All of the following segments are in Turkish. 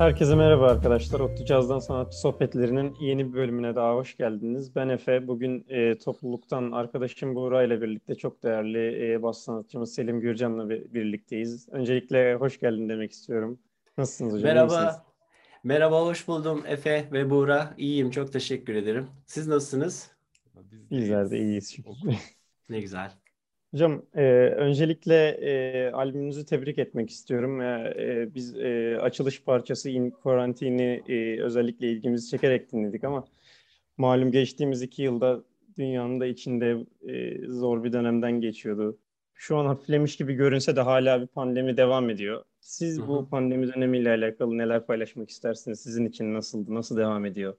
Herkese merhaba arkadaşlar. Otlu Caz'dan Sanatçı Sohbetlerinin yeni bir bölümüne daha hoş geldiniz. Ben Efe. Bugün e, topluluktan arkadaşım Buğra ile birlikte çok değerli e, bas sanatçımız Selim Gürcan'la birlikteyiz. Öncelikle hoş geldin demek istiyorum. Nasılsınız hocam? Merhaba. Merhaba, hoş buldum Efe ve Buğra. İyiyim, çok teşekkür ederim. Siz nasılsınız? Bizler de iyiyiz. Ne güzel. Hocam e, öncelikle e, albümünüzü tebrik etmek istiyorum. E, e, biz e, açılış parçası In Quarantine'i e, özellikle ilgimizi çekerek dinledik ama malum geçtiğimiz iki yılda dünyanın da içinde e, zor bir dönemden geçiyordu. Şu an hafiflemiş gibi görünse de hala bir pandemi devam ediyor. Siz Hı-hı. bu pandemi dönemiyle alakalı neler paylaşmak istersiniz? Sizin için nasıldı? Nasıl devam ediyor?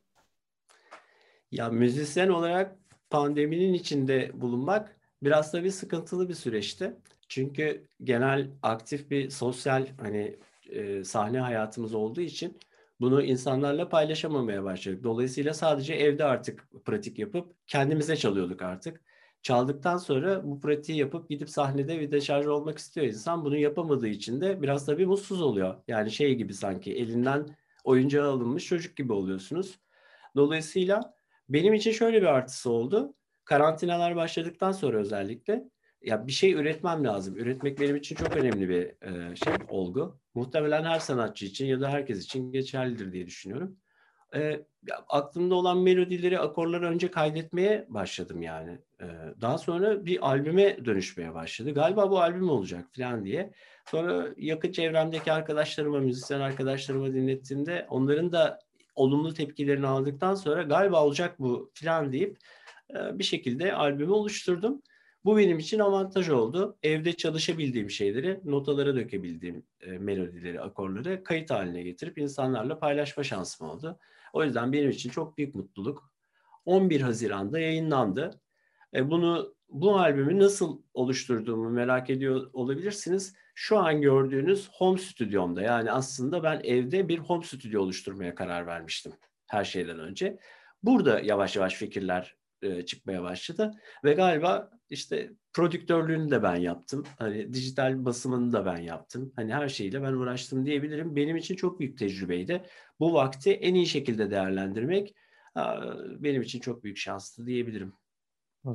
Ya müzisyen olarak pandeminin içinde bulunmak biraz da bir sıkıntılı bir süreçti. Çünkü genel aktif bir sosyal hani e, sahne hayatımız olduğu için bunu insanlarla paylaşamamaya başladık. Dolayısıyla sadece evde artık pratik yapıp kendimize çalıyorduk artık. Çaldıktan sonra bu pratiği yapıp gidip sahnede bir deşarj olmak istiyor insan. Bunu yapamadığı için de biraz tabii mutsuz oluyor. Yani şey gibi sanki elinden oyuncağı alınmış çocuk gibi oluyorsunuz. Dolayısıyla benim için şöyle bir artısı oldu karantinalar başladıktan sonra özellikle ya bir şey üretmem lazım. Üretmek benim için çok önemli bir e, şey, olgu. Muhtemelen her sanatçı için ya da herkes için geçerlidir diye düşünüyorum. E, aklımda olan melodileri, akorları önce kaydetmeye başladım yani. E, daha sonra bir albüme dönüşmeye başladı. Galiba bu albüm olacak falan diye. Sonra yakın çevremdeki arkadaşlarıma, müzisyen arkadaşlarıma dinlettiğimde onların da olumlu tepkilerini aldıktan sonra galiba olacak bu falan deyip bir şekilde albümü oluşturdum. Bu benim için avantaj oldu. Evde çalışabildiğim şeyleri, notalara dökebildiğim e, melodileri, akorları kayıt haline getirip insanlarla paylaşma şansım oldu. O yüzden benim için çok büyük mutluluk. 11 Haziran'da yayınlandı. E, bunu bu albümü nasıl oluşturduğumu merak ediyor olabilirsiniz. Şu an gördüğünüz home stüdyomda yani aslında ben evde bir home stüdyo oluşturmaya karar vermiştim her şeyden önce. Burada yavaş yavaş fikirler e, çıkmaya başladı. Ve galiba işte prodüktörlüğünü de ben yaptım. Hani dijital basımını da ben yaptım. Hani her şeyle ben uğraştım diyebilirim. Benim için çok büyük tecrübeydi. Bu vakti en iyi şekilde değerlendirmek benim için çok büyük şanstı diyebilirim.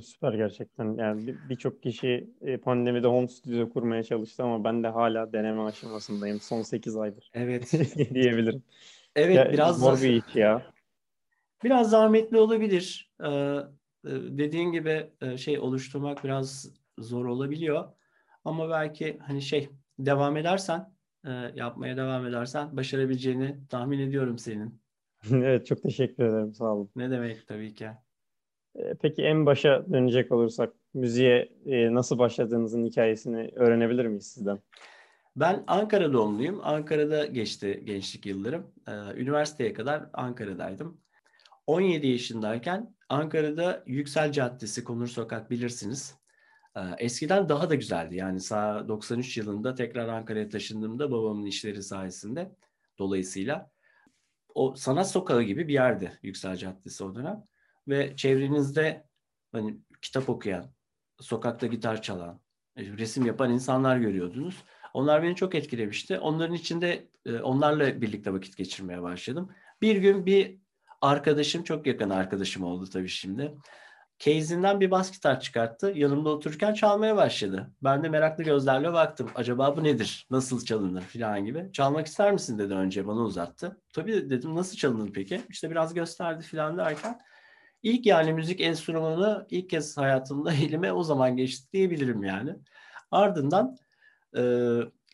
Süper gerçekten. Yani birçok kişi e, pandemide home studio kurmaya çalıştı ama ben de hala deneme aşamasındayım. Son 8 aydır. Evet. diyebilirim. Evet ya, biraz zor bir iş ya. Biraz zahmetli olabilir. Ee, e, dediğin gibi e, şey oluşturmak biraz zor olabiliyor. Ama belki hani şey devam edersen, e, yapmaya devam edersen başarabileceğini tahmin ediyorum senin. evet çok teşekkür ederim sağ olun. Ne demek tabii ki. Peki en başa dönecek olursak müziğe nasıl başladığınızın hikayesini öğrenebilir miyiz sizden? Ben Ankara doğumluyum. Ankara'da geçti gençlik yıllarım. Üniversiteye kadar Ankara'daydım. 17 yaşındayken Ankara'da Yüksel Caddesi, Konur Sokak bilirsiniz. Ee, eskiden daha da güzeldi. Yani sağ 93 yılında tekrar Ankara'ya taşındığımda babamın işleri sayesinde dolayısıyla o sanat sokağı gibi bir yerdi Yüksel Caddesi o dönem. Ve çevrenizde hani kitap okuyan, sokakta gitar çalan, resim yapan insanlar görüyordunuz. Onlar beni çok etkilemişti. Onların içinde e, onlarla birlikte vakit geçirmeye başladım. Bir gün bir arkadaşım çok yakın arkadaşım oldu tabii şimdi. Case'inden bir bas gitar çıkarttı. Yanımda otururken çalmaya başladı. Ben de meraklı gözlerle baktım. Acaba bu nedir? Nasıl çalınır falan gibi. Çalmak ister misin dedi önce bana uzattı. Tabii dedim nasıl çalınır peki? İşte biraz gösterdi falan derken. İlk yani müzik enstrümanı ilk kez hayatımda elime o zaman geçti diyebilirim yani. Ardından e,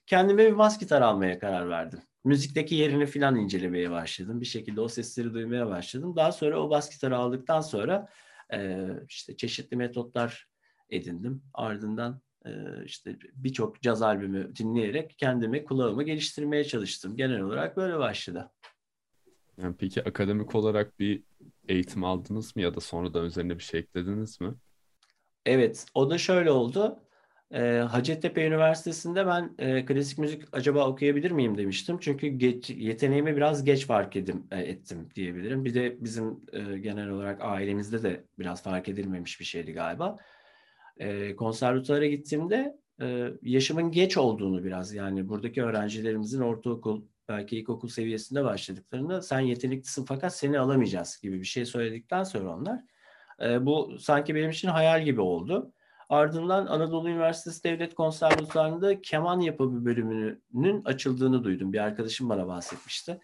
kendime bir bas gitar almaya karar verdim müzikteki yerini falan incelemeye başladım. Bir şekilde o sesleri duymaya başladım. Daha sonra o bas gitarı aldıktan sonra e, işte çeşitli metotlar edindim. Ardından e, işte birçok caz albümü dinleyerek kendimi kulağımı geliştirmeye çalıştım. Genel olarak böyle başladı. Yani peki akademik olarak bir eğitim aldınız mı ya da sonradan üzerine bir şey eklediniz mi? Evet, o da şöyle oldu. E, Hacettepe Üniversitesi'nde ben e, klasik müzik acaba okuyabilir miyim demiştim. Çünkü geç, yeteneğimi biraz geç fark edim, e, ettim diyebilirim. Bir de bizim e, genel olarak ailemizde de biraz fark edilmemiş bir şeydi galiba. E, konservatuara gittiğimde e, yaşımın geç olduğunu biraz yani buradaki öğrencilerimizin ortaokul belki ilkokul seviyesinde başladıklarında sen yeteneklisin fakat seni alamayacağız gibi bir şey söyledikten sonra onlar e, bu sanki benim için hayal gibi oldu. Ardından Anadolu Üniversitesi Devlet Konservatuvarı'nda keman yapımı bölümünün açıldığını duydum. Bir arkadaşım bana bahsetmişti.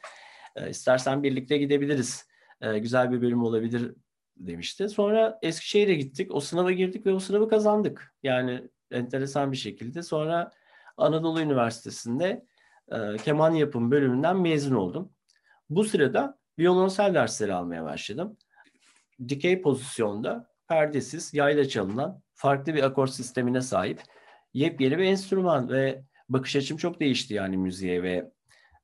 E, istersen birlikte gidebiliriz. E, güzel bir bölüm olabilir demişti. Sonra Eskişehir'e gittik. O sınava girdik ve o sınavı kazandık. Yani enteresan bir şekilde. Sonra Anadolu Üniversitesi'nde e, keman yapım bölümünden mezun oldum. Bu sırada violonsel dersleri almaya başladım. Dikey pozisyonda perdesiz, yayla çalınan farklı bir akor sistemine sahip yepyeni bir enstrüman ve bakış açım çok değişti yani müziğe ve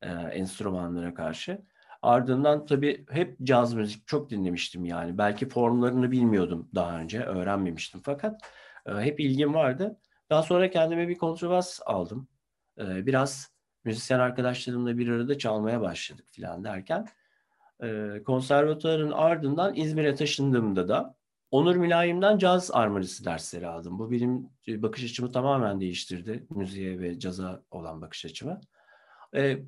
e, enstrümanlara karşı. Ardından tabii hep caz müzik çok dinlemiştim yani. Belki formlarını bilmiyordum daha önce, öğrenmemiştim fakat e, hep ilgim vardı. Daha sonra kendime bir kontrbas aldım. E, biraz müzisyen arkadaşlarımla bir arada çalmaya başladık filan derken e, konservatuarın ardından İzmir'e taşındığımda da Onur Mülayim'den caz armonisi dersleri aldım. Bu benim bakış açımı tamamen değiştirdi. Müziğe ve caza olan bakış açımı. E,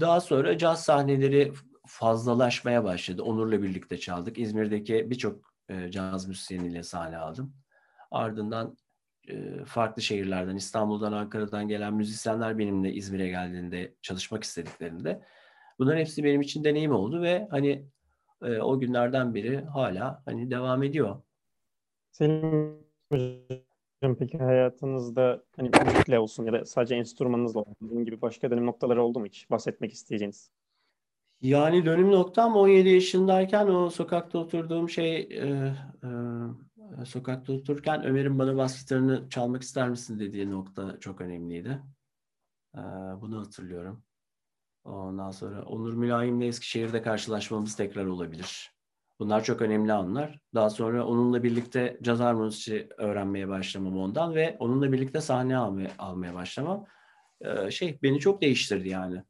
daha sonra caz sahneleri fazlalaşmaya başladı. Onur'la birlikte çaldık. İzmir'deki birçok e, caz müzisyeniyle sahne aldım. Ardından e, farklı şehirlerden, İstanbul'dan, Ankara'dan gelen müzisyenler benimle İzmir'e geldiğinde, çalışmak istediklerinde bunların hepsi benim için deneyim oldu ve hani e, o günlerden beri hala hani devam ediyor. Senin hocam peki hayatınızda hani müzikle olsun ya da sadece enstrümanınızla olsun bunun gibi başka dönüm noktaları oldu mu hiç bahsetmek isteyeceğiniz? Yani dönüm noktam 17 yaşındayken o sokakta oturduğum şey e, e, sokakta otururken Ömer'in bana bas gitarını çalmak ister misin dediği nokta çok önemliydi. E, bunu hatırlıyorum. Ondan sonra Onur Mülayim'le Eskişehir'de karşılaşmamız tekrar olabilir. Bunlar çok önemli anlar. Daha sonra onunla birlikte caz harmonisi öğrenmeye başlamam ondan ve onunla birlikte sahne almaya, almaya başlamam e, şey beni çok değiştirdi yani.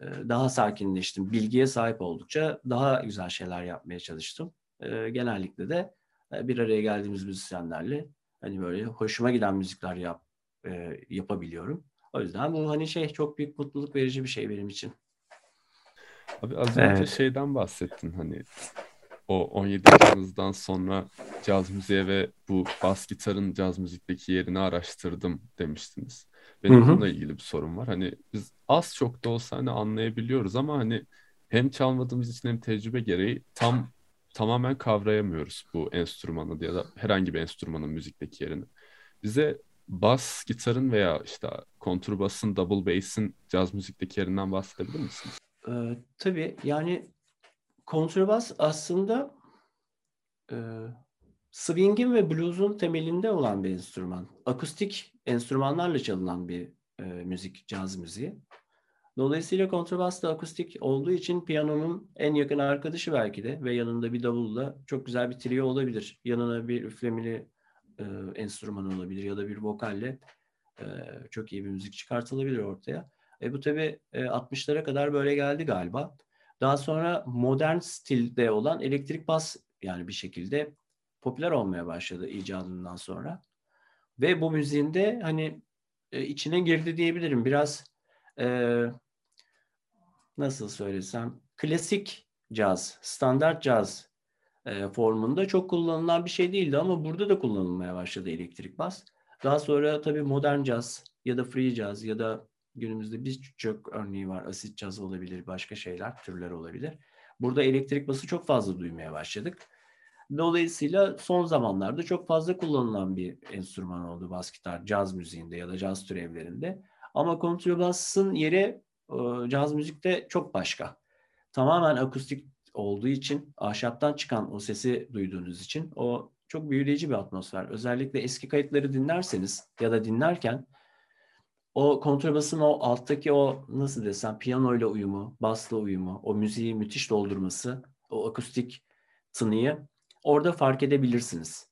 E, daha sakinleştim. Bilgiye sahip oldukça daha güzel şeyler yapmaya çalıştım. E, genellikle de e, bir araya geldiğimiz müzisyenlerle hani böyle hoşuma giden müzikler yap, e, yapabiliyorum. O yüzden bu hani şey çok büyük mutluluk verici bir şey benim için. Abi az önce evet. şeyden bahsettin hani o 17 yaşınızdan sonra caz müziğe ve bu bas gitarın caz müzikteki yerini araştırdım demiştiniz. Benim hı hı. bununla ilgili bir sorun var. Hani biz az çok da olsa hani anlayabiliyoruz ama hani hem çalmadığımız için hem tecrübe gereği tam tamamen kavrayamıyoruz bu enstrümanı ya da herhangi bir enstrümanın müzikteki yerini. Bize bas gitarın veya işte kontrbasın, double bass'in caz müzikteki yerinden bahsedebilir misiniz? Ee, tabii yani kontrbas aslında e, swing'in ve blues'un temelinde olan bir enstrüman. Akustik enstrümanlarla çalınan bir e, müzik, caz müziği. Dolayısıyla kontrbas da akustik olduğu için piyanonun en yakın arkadaşı belki de ve yanında bir davulla çok güzel bir trio olabilir. Yanına bir üflemeli e, enstrüman olabilir ya da bir vokalle e, çok iyi bir müzik çıkartılabilir ortaya. E, bu tabii e, 60'lara kadar böyle geldi galiba. Daha sonra modern stilde olan elektrik bas yani bir şekilde popüler olmaya başladı icadından sonra. Ve bu müziğin de hani e, içine girdi diyebilirim. Biraz e, nasıl söylesem klasik caz, standart caz e, formunda çok kullanılan bir şey değildi ama burada da kullanılmaya başladı elektrik bas. Daha sonra tabii modern caz ya da free caz ya da günümüzde birçok örneği var. Asit caz olabilir, başka şeyler, türler olabilir. Burada elektrik bası çok fazla duymaya başladık. Dolayısıyla son zamanlarda çok fazla kullanılan bir enstrüman oldu bas gitar, caz müziğinde ya da caz türevlerinde. Ama kontrbasın yeri e, caz müzikte çok başka. Tamamen akustik olduğu için, ahşaptan çıkan o sesi duyduğunuz için o çok büyüleyici bir atmosfer. Özellikle eski kayıtları dinlerseniz ya da dinlerken o kontrbasın o alttaki o nasıl desem piyanoyla uyumu, basla uyumu, o müziği müthiş doldurması, o akustik tınıyı orada fark edebilirsiniz.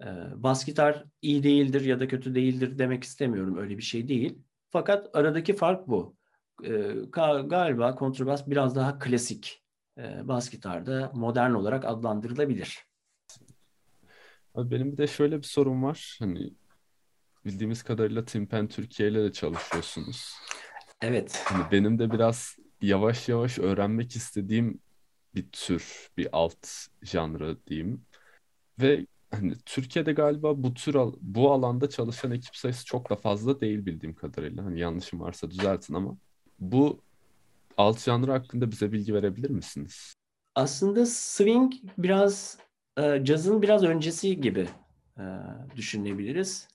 Ee, bas gitar iyi değildir ya da kötü değildir demek istemiyorum. Öyle bir şey değil. Fakat aradaki fark bu. Ee, galiba kontrbas biraz daha klasik. Ee, bas gitarda modern olarak adlandırılabilir. Abi benim bir de şöyle bir sorum var. Hani bildiğimiz kadarıyla Timpen Türkiye ile de çalışıyorsunuz. Evet. Hani benim de biraz yavaş yavaş öğrenmek istediğim bir tür, bir alt janrı diyeyim. Ve hani Türkiye'de galiba bu tür bu alanda çalışan ekip sayısı çok da fazla değil bildiğim kadarıyla. Hani yanlışım varsa düzeltin ama bu alt janrı hakkında bize bilgi verebilir misiniz? Aslında swing biraz e, cazın biraz öncesi gibi e, düşünebiliriz.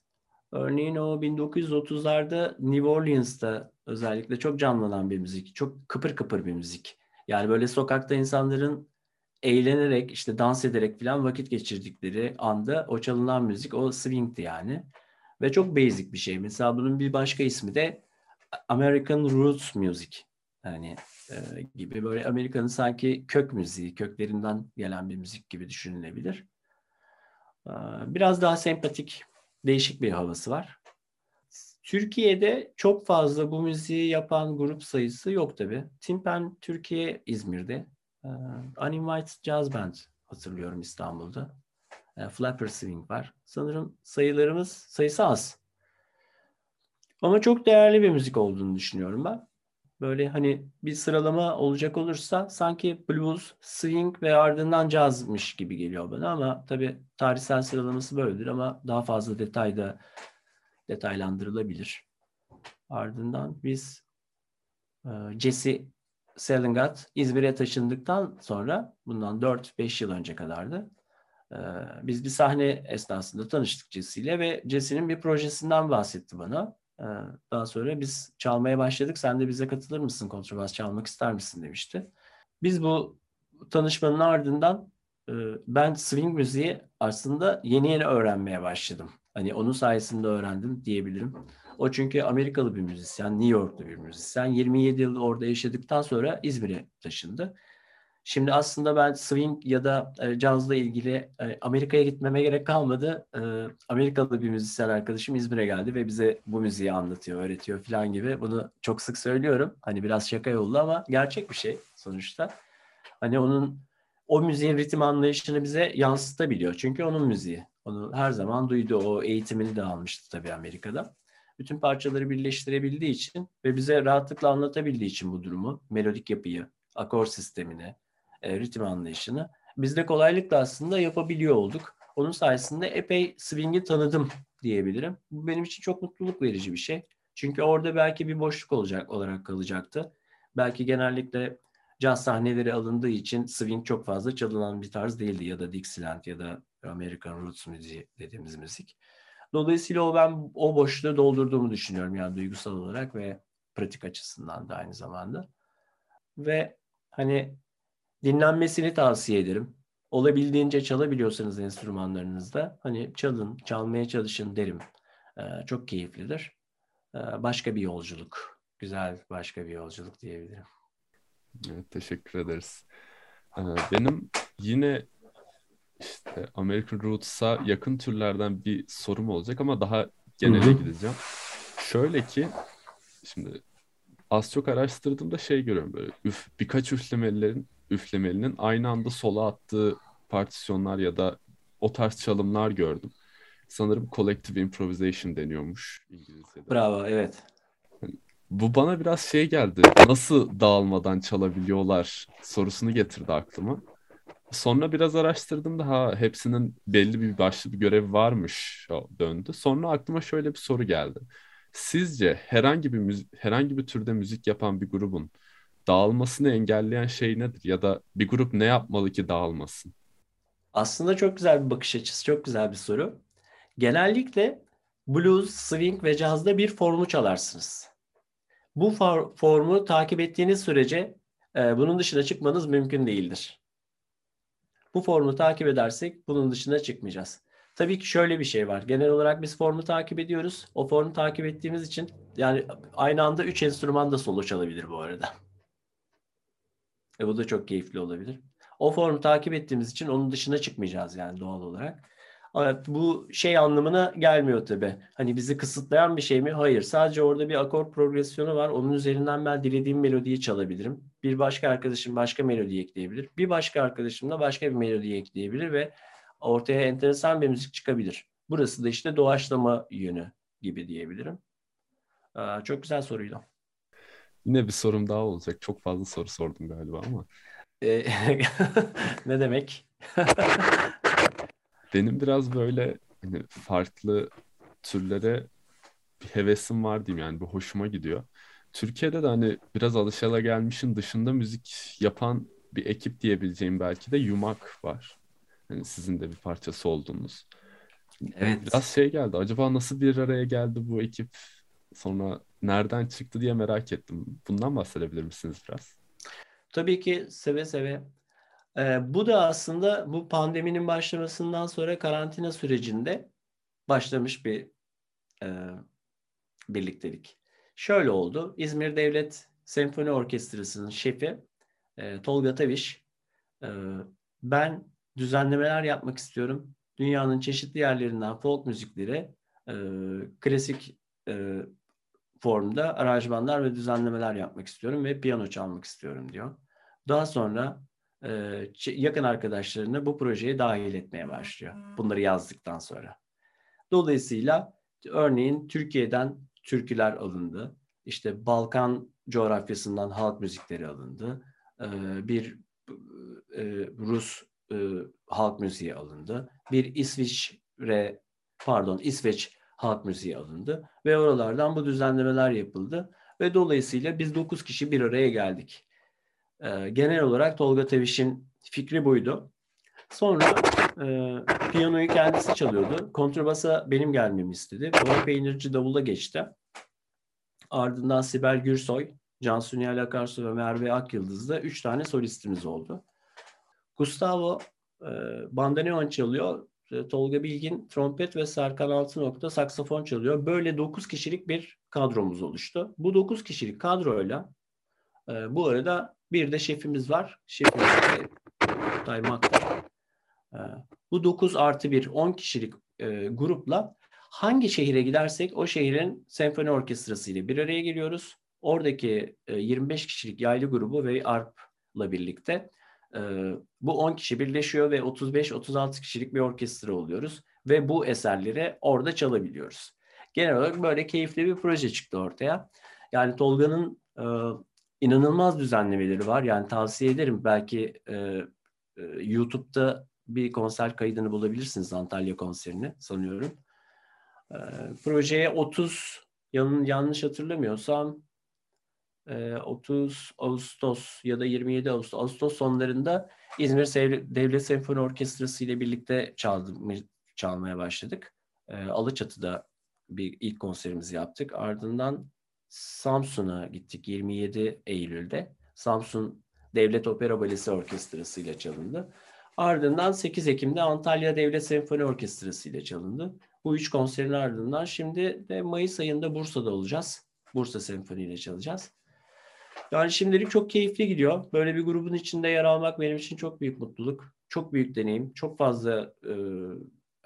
Örneğin o 1930'larda New Orleans'ta özellikle çok canlanan bir müzik, çok kıpır kıpır bir müzik. Yani böyle sokakta insanların eğlenerek, işte dans ederek falan vakit geçirdikleri anda o çalınan müzik o swing'ti yani. Ve çok basic bir şey. Mesela bunun bir başka ismi de American Roots Music. Yani e, gibi böyle Amerika'nın sanki kök müziği, köklerinden gelen bir müzik gibi düşünülebilir. E, biraz daha sempatik, değişik bir havası var. Türkiye'de çok fazla bu müziği yapan grup sayısı yok tabi. Timpen Türkiye İzmir'de. E, Uninvited Jazz Band hatırlıyorum İstanbul'da. E, Flapper Swing var. Sanırım sayılarımız sayısı az. Ama çok değerli bir müzik olduğunu düşünüyorum ben. Böyle hani bir sıralama olacak olursa sanki blues, swing ve ardından cazmış gibi geliyor bana ama tabii tarihsel sıralaması böyledir ama daha fazla detayda detaylandırılabilir. Ardından biz e, Jesse Selingat İzmir'e taşındıktan sonra bundan 4-5 yıl önce kadardı. E, biz bir sahne esnasında tanıştık Jesse ile ve Jesse'nin bir projesinden bahsetti bana. Ee, daha sonra biz çalmaya başladık. Sen de bize katılır mısın? Kontrbas çalmak ister misin demişti. Biz bu tanışmanın ardından e, ben swing müziği aslında yeni yeni öğrenmeye başladım. Hani onun sayesinde öğrendim diyebilirim. O çünkü Amerikalı bir müzisyen, New Yorklu bir müzisyen. 27 yıl orada yaşadıktan sonra İzmir'e taşındı. Şimdi aslında ben swing ya da e, cazla ilgili e, Amerika'ya gitmeme gerek kalmadı. E, Amerikalı bir müzisyen arkadaşım İzmir'e geldi ve bize bu müziği anlatıyor, öğretiyor falan gibi. Bunu çok sık söylüyorum. Hani biraz şaka yollu ama gerçek bir şey sonuçta. Hani onun o müziğin ritim anlayışını bize yansıtabiliyor. Çünkü onun müziği. Onu her zaman duydu. O eğitimini de almıştı tabii Amerika'da. Bütün parçaları birleştirebildiği için ve bize rahatlıkla anlatabildiği için bu durumu, melodik yapıyı, akor sistemini, e, ritim anlayışını biz de kolaylıkla aslında yapabiliyor olduk. Onun sayesinde epey swing'i tanıdım diyebilirim. Bu benim için çok mutluluk verici bir şey. Çünkü orada belki bir boşluk olacak olarak kalacaktı. Belki genellikle caz sahneleri alındığı için swing çok fazla çalınan bir tarz değildi ya da Dixieland ya da American Roots müziği dediğimiz müzik. Dolayısıyla o ben o boşluğu doldurduğumu düşünüyorum yani duygusal olarak ve pratik açısından da aynı zamanda. Ve hani dinlenmesini tavsiye ederim. Olabildiğince çalabiliyorsanız enstrümanlarınızda hani çalın, çalmaya çalışın derim. Ee, çok keyiflidir. Ee, başka bir yolculuk. Güzel başka bir yolculuk diyebilirim. Evet, teşekkür ederiz. Ee, benim yine işte American Roots'a yakın türlerden bir sorum olacak ama daha genele gideceğim. Şöyle ki şimdi az çok araştırdığımda şey görüyorum böyle üf, birkaç üflemelerin üflemelinin aynı anda sola attığı partisyonlar ya da o tarz çalımlar gördüm. Sanırım collective improvisation deniyormuş İngilizce'de. Bravo, evet. Bu bana biraz şey geldi. Nasıl dağılmadan çalabiliyorlar sorusunu getirdi aklıma. Sonra biraz araştırdım da ha hepsinin belli bir başlı bir görevi varmış döndü. Sonra aklıma şöyle bir soru geldi. Sizce herhangi bir müzik, herhangi bir türde müzik yapan bir grubun dağılmasını engelleyen şey nedir? Ya da bir grup ne yapmalı ki dağılmasın? Aslında çok güzel bir bakış açısı, çok güzel bir soru. Genellikle blues, swing ve cazda bir formu çalarsınız. Bu for, formu takip ettiğiniz sürece e, bunun dışına çıkmanız mümkün değildir. Bu formu takip edersek bunun dışına çıkmayacağız. Tabii ki şöyle bir şey var. Genel olarak biz formu takip ediyoruz. O formu takip ettiğimiz için yani aynı anda üç enstrüman da solo çalabilir bu arada. E bu da çok keyifli olabilir. O formu takip ettiğimiz için onun dışına çıkmayacağız yani doğal olarak. Evet, bu şey anlamına gelmiyor tabi. Hani bizi kısıtlayan bir şey mi? Hayır. Sadece orada bir akor progresyonu var. Onun üzerinden ben dilediğim melodiyi çalabilirim. Bir başka arkadaşım başka melodi ekleyebilir. Bir başka arkadaşım da başka bir melodi ekleyebilir ve ortaya enteresan bir müzik çıkabilir. Burası da işte doğaçlama yönü gibi diyebilirim. Çok güzel soruydu. Yine bir sorum daha olacak. Çok fazla soru sordum galiba ama. Ee, ne demek? Benim biraz böyle hani farklı türlere bir hevesim var diyeyim yani bu hoşuma gidiyor. Türkiye'de de hani biraz alışılagelmişin dışında müzik yapan bir ekip diyebileceğim belki de Yumak var. Hani sizin de bir parçası oldunuz. Evet. Biraz şey geldi. Acaba nasıl bir araya geldi bu ekip? Sonra nereden çıktı diye merak ettim. Bundan bahsedebilir misiniz biraz? Tabii ki seve seve. Ee, bu da aslında bu pandeminin başlamasından sonra karantina sürecinde başlamış bir e, birliktelik. Şöyle oldu. İzmir Devlet Senfoni Orkestrası'nın şefi e, Tolga Taviş, e, ben düzenlemeler yapmak istiyorum. Dünyanın çeşitli yerlerinden folk müzikleri e, klasik e, formda aranjmanlar ve düzenlemeler yapmak istiyorum ve piyano çalmak istiyorum diyor. Daha sonra e, yakın arkadaşlarını bu projeye dahil etmeye başlıyor. Bunları yazdıktan sonra. Dolayısıyla örneğin Türkiye'den türküler alındı. İşte Balkan coğrafyasından halk müzikleri alındı. E, bir e, Rus e, halk müziği alındı. Bir İsviçre pardon İsveç halk müziği alındı ve oralardan bu düzenlemeler yapıldı ve dolayısıyla biz 9 kişi bir araya geldik. E, genel olarak Tolga Teviş'in fikri buydu. Sonra e, piyanoyu kendisi çalıyordu. Kontrabasa benim gelmemi istedi. Bora Peynirci davula geçti. Ardından Sibel Gürsoy, Cansu Nihal Akarsu ve Merve Akyıldız'da üç tane solistimiz oldu. Gustavo e, bandoneon çalıyor. E, Tolga Bilgin trompet ve Serkan Altınok'ta saksafon çalıyor. Böyle 9 kişilik bir kadromuz oluştu. Bu 9 kişilik kadroyla e, bu arada bir de şefimiz var. Şefimiz Tay E, bu 9 artı 1 10 kişilik e, grupla hangi şehire gidersek o şehrin senfoni orkestrası ile bir araya geliyoruz. Oradaki e, 25 kişilik yaylı grubu ve ARP'la birlikte ee, bu 10 kişi birleşiyor ve 35-36 kişilik bir orkestra oluyoruz. Ve bu eserleri orada çalabiliyoruz. Genel olarak böyle keyifli bir proje çıktı ortaya. Yani Tolga'nın e, inanılmaz düzenlemeleri var. Yani tavsiye ederim. Belki e, e, YouTube'da bir konser kaydını bulabilirsiniz Antalya konserini sanıyorum. E, projeye 30 yan, yanlış hatırlamıyorsam 30 Ağustos ya da 27 Ağustos, Ağustos sonlarında İzmir Devlet Senfoni Orkestrası ile birlikte çaldım, çalmaya başladık. Alıçatı'da bir ilk konserimizi yaptık. Ardından Samsun'a gittik 27 Eylül'de. Samsun Devlet Opera Balesi Orkestrası ile çalındı. Ardından 8 Ekim'de Antalya Devlet Senfoni Orkestrası ile çalındı. Bu üç konserin ardından şimdi de Mayıs ayında Bursa'da olacağız. Bursa Senfoni ile çalacağız. Yani şimdilik çok keyifli gidiyor. Böyle bir grubun içinde yer almak benim için çok büyük mutluluk. Çok büyük deneyim. Çok fazla e,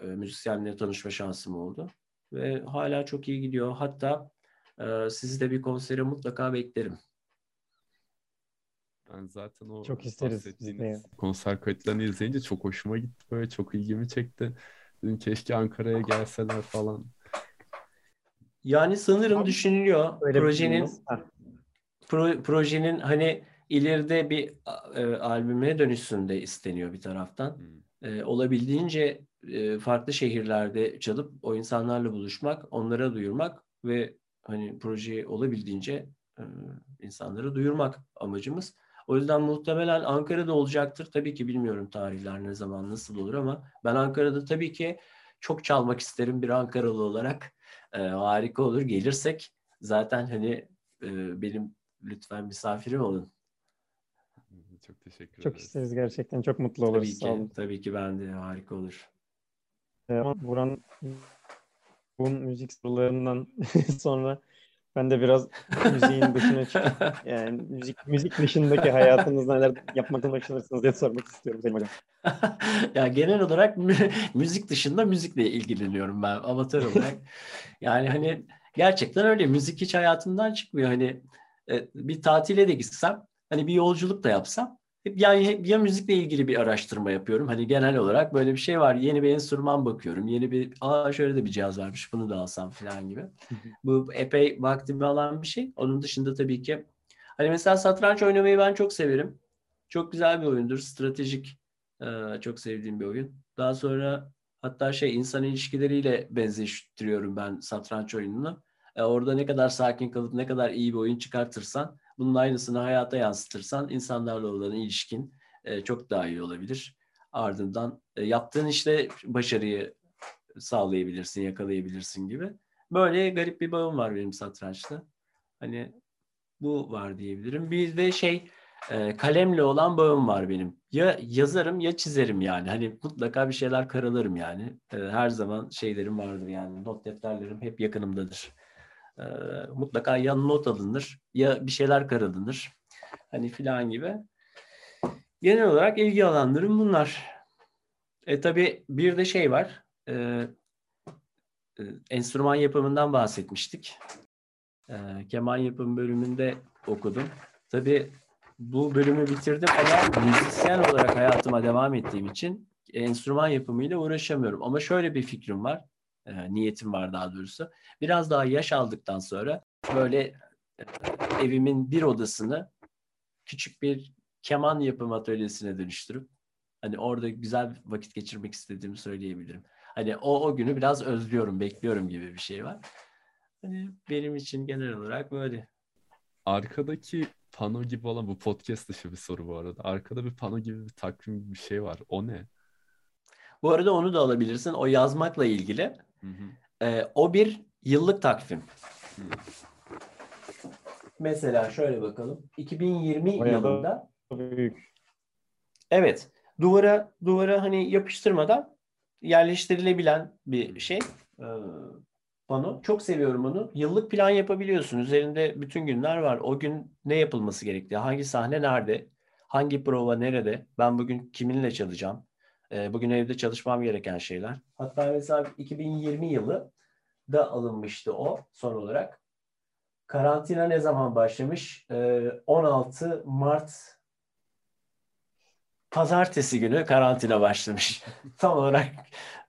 e, müzisyenle tanışma şansım oldu. Ve hala çok iyi gidiyor. Hatta e, sizi de bir konsere mutlaka beklerim. Ben zaten o çok isteriz konser kayıtlarını izleyince çok hoşuma gitti. Böyle çok ilgimi çekti. Dedim keşke Ankara'ya gelseler falan. Yani sanırım Abi, düşünülüyor. Projenin pro, projenin hani ileride bir e, albüme dönüşsün de isteniyor bir taraftan. Hmm. E, olabildiğince e, farklı şehirlerde çalıp o insanlarla buluşmak, onlara duyurmak ve hani projeyi olabildiğince e, insanlara duyurmak amacımız. O yüzden muhtemelen Ankara'da olacaktır. Tabii ki bilmiyorum tarihler ne zaman nasıl olur ama ben Ankara'da tabii ki çok çalmak isterim bir Ankaralı olarak. E, harika olur gelirsek zaten hani e, benim lütfen misafirim olun. Çok teşekkür ederim. Çok isteriz gerçekten. Çok mutlu oluruz. Tabii ki, tabii ki ben de harika olur. Ee, Buran bu müzik sorularından sonra ben de biraz müziğin dışına çıkıp yani müzik müzik dışındaki hayatınızda neler yapmaktan hoşlanırsınız diye sormak istiyorum Selim Hocam. ya genel olarak müzik dışında müzikle ilgileniyorum ben amatör olarak. yani hani gerçekten öyle müzik hiç hayatımdan çıkmıyor. Hani e, bir tatile de gitsem, hani bir yolculuk da yapsam yani ya müzikle ilgili bir araştırma yapıyorum. Hani genel olarak böyle bir şey var. Yeni bir enstrüman bakıyorum. Yeni bir aa şöyle de bir cihaz varmış. Bunu da alsam falan gibi. Bu epey vaktimi alan bir şey. Onun dışında tabii ki hani mesela satranç oynamayı ben çok severim. Çok güzel bir oyundur. Stratejik çok sevdiğim bir oyun. Daha sonra hatta şey insan ilişkileriyle benzeştiriyorum ben satranç oyununu. Orada ne kadar sakin kalıp ne kadar iyi bir oyun çıkartırsan bunun aynısını hayata yansıtırsan insanlarla olan ilişkin e, çok daha iyi olabilir. Ardından e, yaptığın işte başarıyı sağlayabilirsin, yakalayabilirsin gibi. Böyle garip bir bağım var benim satrançta. Hani bu var diyebilirim. Bir de şey e, kalemle olan bağım var benim. Ya yazarım ya çizerim yani. Hani mutlaka bir şeyler karalarım yani. E, her zaman şeylerim vardır yani. Not defterlerim hep yakınımdadır. E, mutlaka ya not alınır ya bir şeyler karalanır. Hani filan gibi. Genel olarak ilgi alanlarım bunlar. E tabi bir de şey var. E, e, enstrüman yapımından bahsetmiştik. E, keman yapım bölümünde okudum. Tabi bu bölümü bitirdim ama müzisyen olarak hayatıma devam ettiğim için enstrüman yapımıyla uğraşamıyorum. Ama şöyle bir fikrim var, e, niyetim var daha doğrusu. Biraz daha yaş aldıktan sonra böyle e, evimin bir odasını küçük bir keman yapım atölyesine dönüştürüp hani orada güzel vakit geçirmek istediğimi söyleyebilirim. Hani o, o günü biraz özlüyorum, bekliyorum gibi bir şey var. Hani benim için genel olarak böyle. Arkadaki pano gibi olan bu podcast dışı bir soru bu arada. Arkada bir pano gibi bir takvim gibi bir şey var. O ne? Bu arada onu da alabilirsin. O yazmakla ilgili. Hı hı. Ee, o bir yıllık takvim. Hı. Mesela şöyle bakalım. 2020 Bayağı yılında büyük. Evet. Duvara duvara hani yapıştırmadan yerleştirilebilen bir şey. Ee, pano. Çok seviyorum onu. Yıllık plan yapabiliyorsun. Üzerinde bütün günler var. O gün ne yapılması gerektiği, hangi sahne nerede, hangi prova nerede, ben bugün kiminle çalacağım, e, bugün evde çalışmam gereken şeyler. Hatta mesela 2020 yılı da alınmıştı o son olarak. Karantina ne zaman başlamış? E, 16 Mart Pazartesi günü karantina başlamış. tam olarak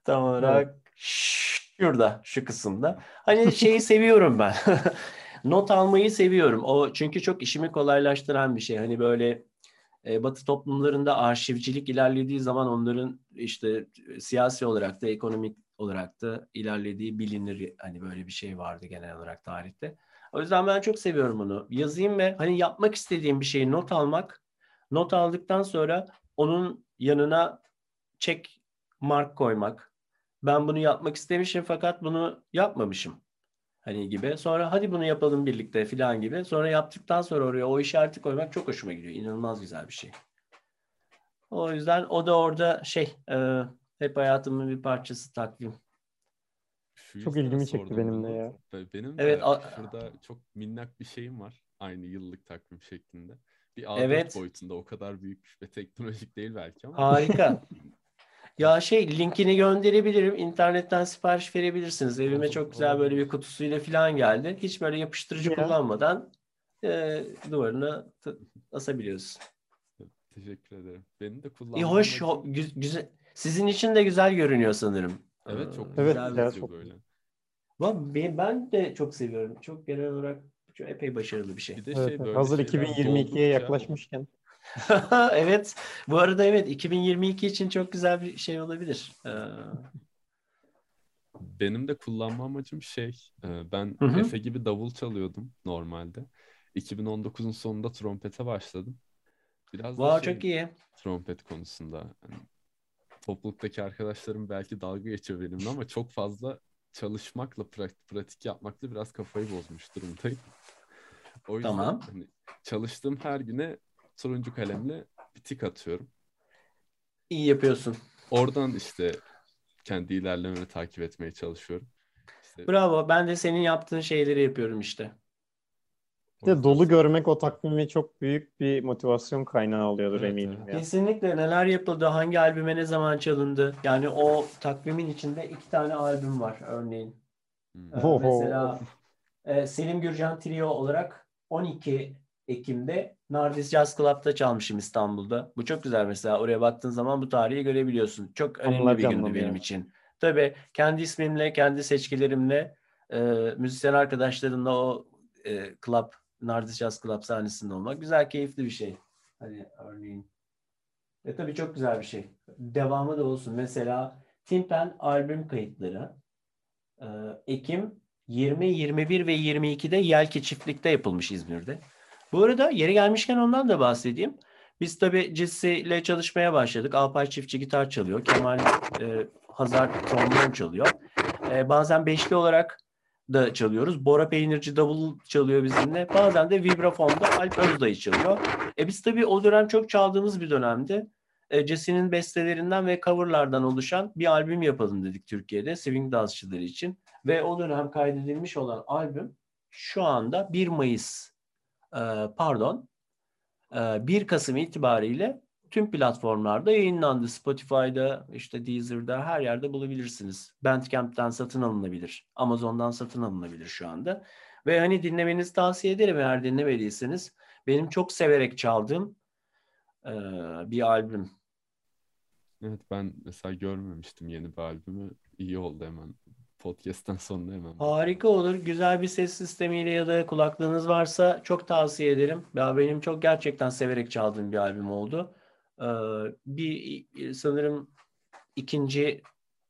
tam olarak Şurada, şu kısımda. Hani şeyi seviyorum ben. Not almayı seviyorum. O çünkü çok işimi kolaylaştıran bir şey. Hani böyle e, Batı toplumlarında arşivcilik ilerlediği zaman onların işte siyasi olarak da ekonomik olarak da ilerlediği bilinir. Hani böyle bir şey vardı genel olarak tarihte. O yüzden ben çok seviyorum onu. Yazayım ve hani yapmak istediğim bir şeyi not almak. Not aldıktan sonra onun yanına check mark koymak ben bunu yapmak istemişim fakat bunu yapmamışım. Hani gibi. Sonra hadi bunu yapalım birlikte falan gibi. Sonra yaptıktan sonra oraya o işareti koymak çok hoşuma gidiyor. İnanılmaz güzel bir şey. O yüzden o da orada şey e, hep hayatımın bir parçası takvim. Şu çok ilgimi çekti benim de ya. Benim de evet, şurada çok minnak bir şeyim var. Aynı yıllık takvim şeklinde. Bir A4 evet. boyutunda o kadar büyük ve teknolojik değil belki ama. Harika. Ya şey linkini gönderebilirim. İnternetten sipariş verebilirsiniz. Evime çok güzel böyle bir kutusuyla falan geldi. Hiç böyle yapıştırıcı ya. kullanmadan e, duvarına asabiliyorsun. Teşekkür ederim. Benim de kullanmam. İyi hoş, ho, gü- güzel. Sizin için de güzel görünüyor sanırım. Evet çok evet, güzel çok böyle. Ben, ben de çok seviyorum. Çok genel olarak çok epey başarılı bir şey. Bir de evet, şey böyle hazır 2022'ye yaklaşmışken. evet. Bu arada evet 2022 için çok güzel bir şey olabilir. Ee... Benim de kullanma amacım şey. E, ben Hı-hı. Efe gibi davul çalıyordum normalde. 2019'un sonunda trompete başladım. Biraz wow, da şey, çok iyi. Trompet konusunda. Yani, topluluktaki arkadaşlarım belki dalga geçiyor benimle ama çok fazla çalışmakla, pratik, pratik yapmakla biraz kafayı bozmuş durumdayım. O yüzden tamam. hani, çalıştığım her güne turuncu kalemle bir tik atıyorum. İyi yapıyorsun. Oradan işte kendi ilerlememi takip etmeye çalışıyorum. İşte... Bravo. Ben de senin yaptığın şeyleri yapıyorum işte. de dolu görmek o takvimi çok büyük bir motivasyon kaynağı oluyordur evet, eminim. Evet. Kesinlikle neler yapıldı, hangi albüme ne zaman çalındı. Yani o takvimin içinde iki tane albüm var örneğin. Hmm. Ee, mesela e, Selim Gürcan Trio olarak 12 Ekim'de Nardis Jazz Club'da çalmışım İstanbul'da. Bu çok güzel mesela. Oraya baktığın zaman bu tarihi görebiliyorsun. Çok önemli Anlar bir gündü benim için. Tabii kendi ismimle, kendi seçkilerimle, e, müzisyen arkadaşlarımla o e, club, Nardis Jazz Club sahnesinde olmak güzel, keyifli bir şey. Hani örneğin. E tabii çok güzel bir şey. Devamı da olsun. Mesela Timpen albüm kayıtları e, Ekim 20, 21 ve 22'de Yelki Çiftlik'te yapılmış İzmir'de. Bu arada yeri gelmişken ondan da bahsedeyim. Biz tabii Cissi çalışmaya başladık. Alpay Çiftçi gitar çalıyor. Kemal e, Hazar trombon çalıyor. E, bazen beşli olarak da çalıyoruz. Bora Peynirci davul çalıyor bizimle. Bazen de vibrafonda Alp Özdayı çalıyor. E biz tabii o dönem çok çaldığımız bir dönemdi. E, Jesse'nin bestelerinden ve coverlardan oluşan bir albüm yapalım dedik Türkiye'de swing dansçıları için. Ve o dönem kaydedilmiş olan albüm şu anda 1 Mayıs pardon e, 1 Kasım itibariyle tüm platformlarda yayınlandı. Spotify'da, işte Deezer'da her yerde bulabilirsiniz. Bandcamp'ten satın alınabilir. Amazon'dan satın alınabilir şu anda. Ve hani dinlemenizi tavsiye ederim eğer dinlemediyseniz. Benim çok severek çaldığım e, bir albüm. Evet ben mesela görmemiştim yeni bir albümü. İyi oldu hemen. Podcast'ten sonra hemen. Harika olur. Güzel bir ses sistemiyle ya da kulaklığınız varsa çok tavsiye ederim. Ya benim çok gerçekten severek çaldığım bir albüm oldu. Ee, bir sanırım ikinci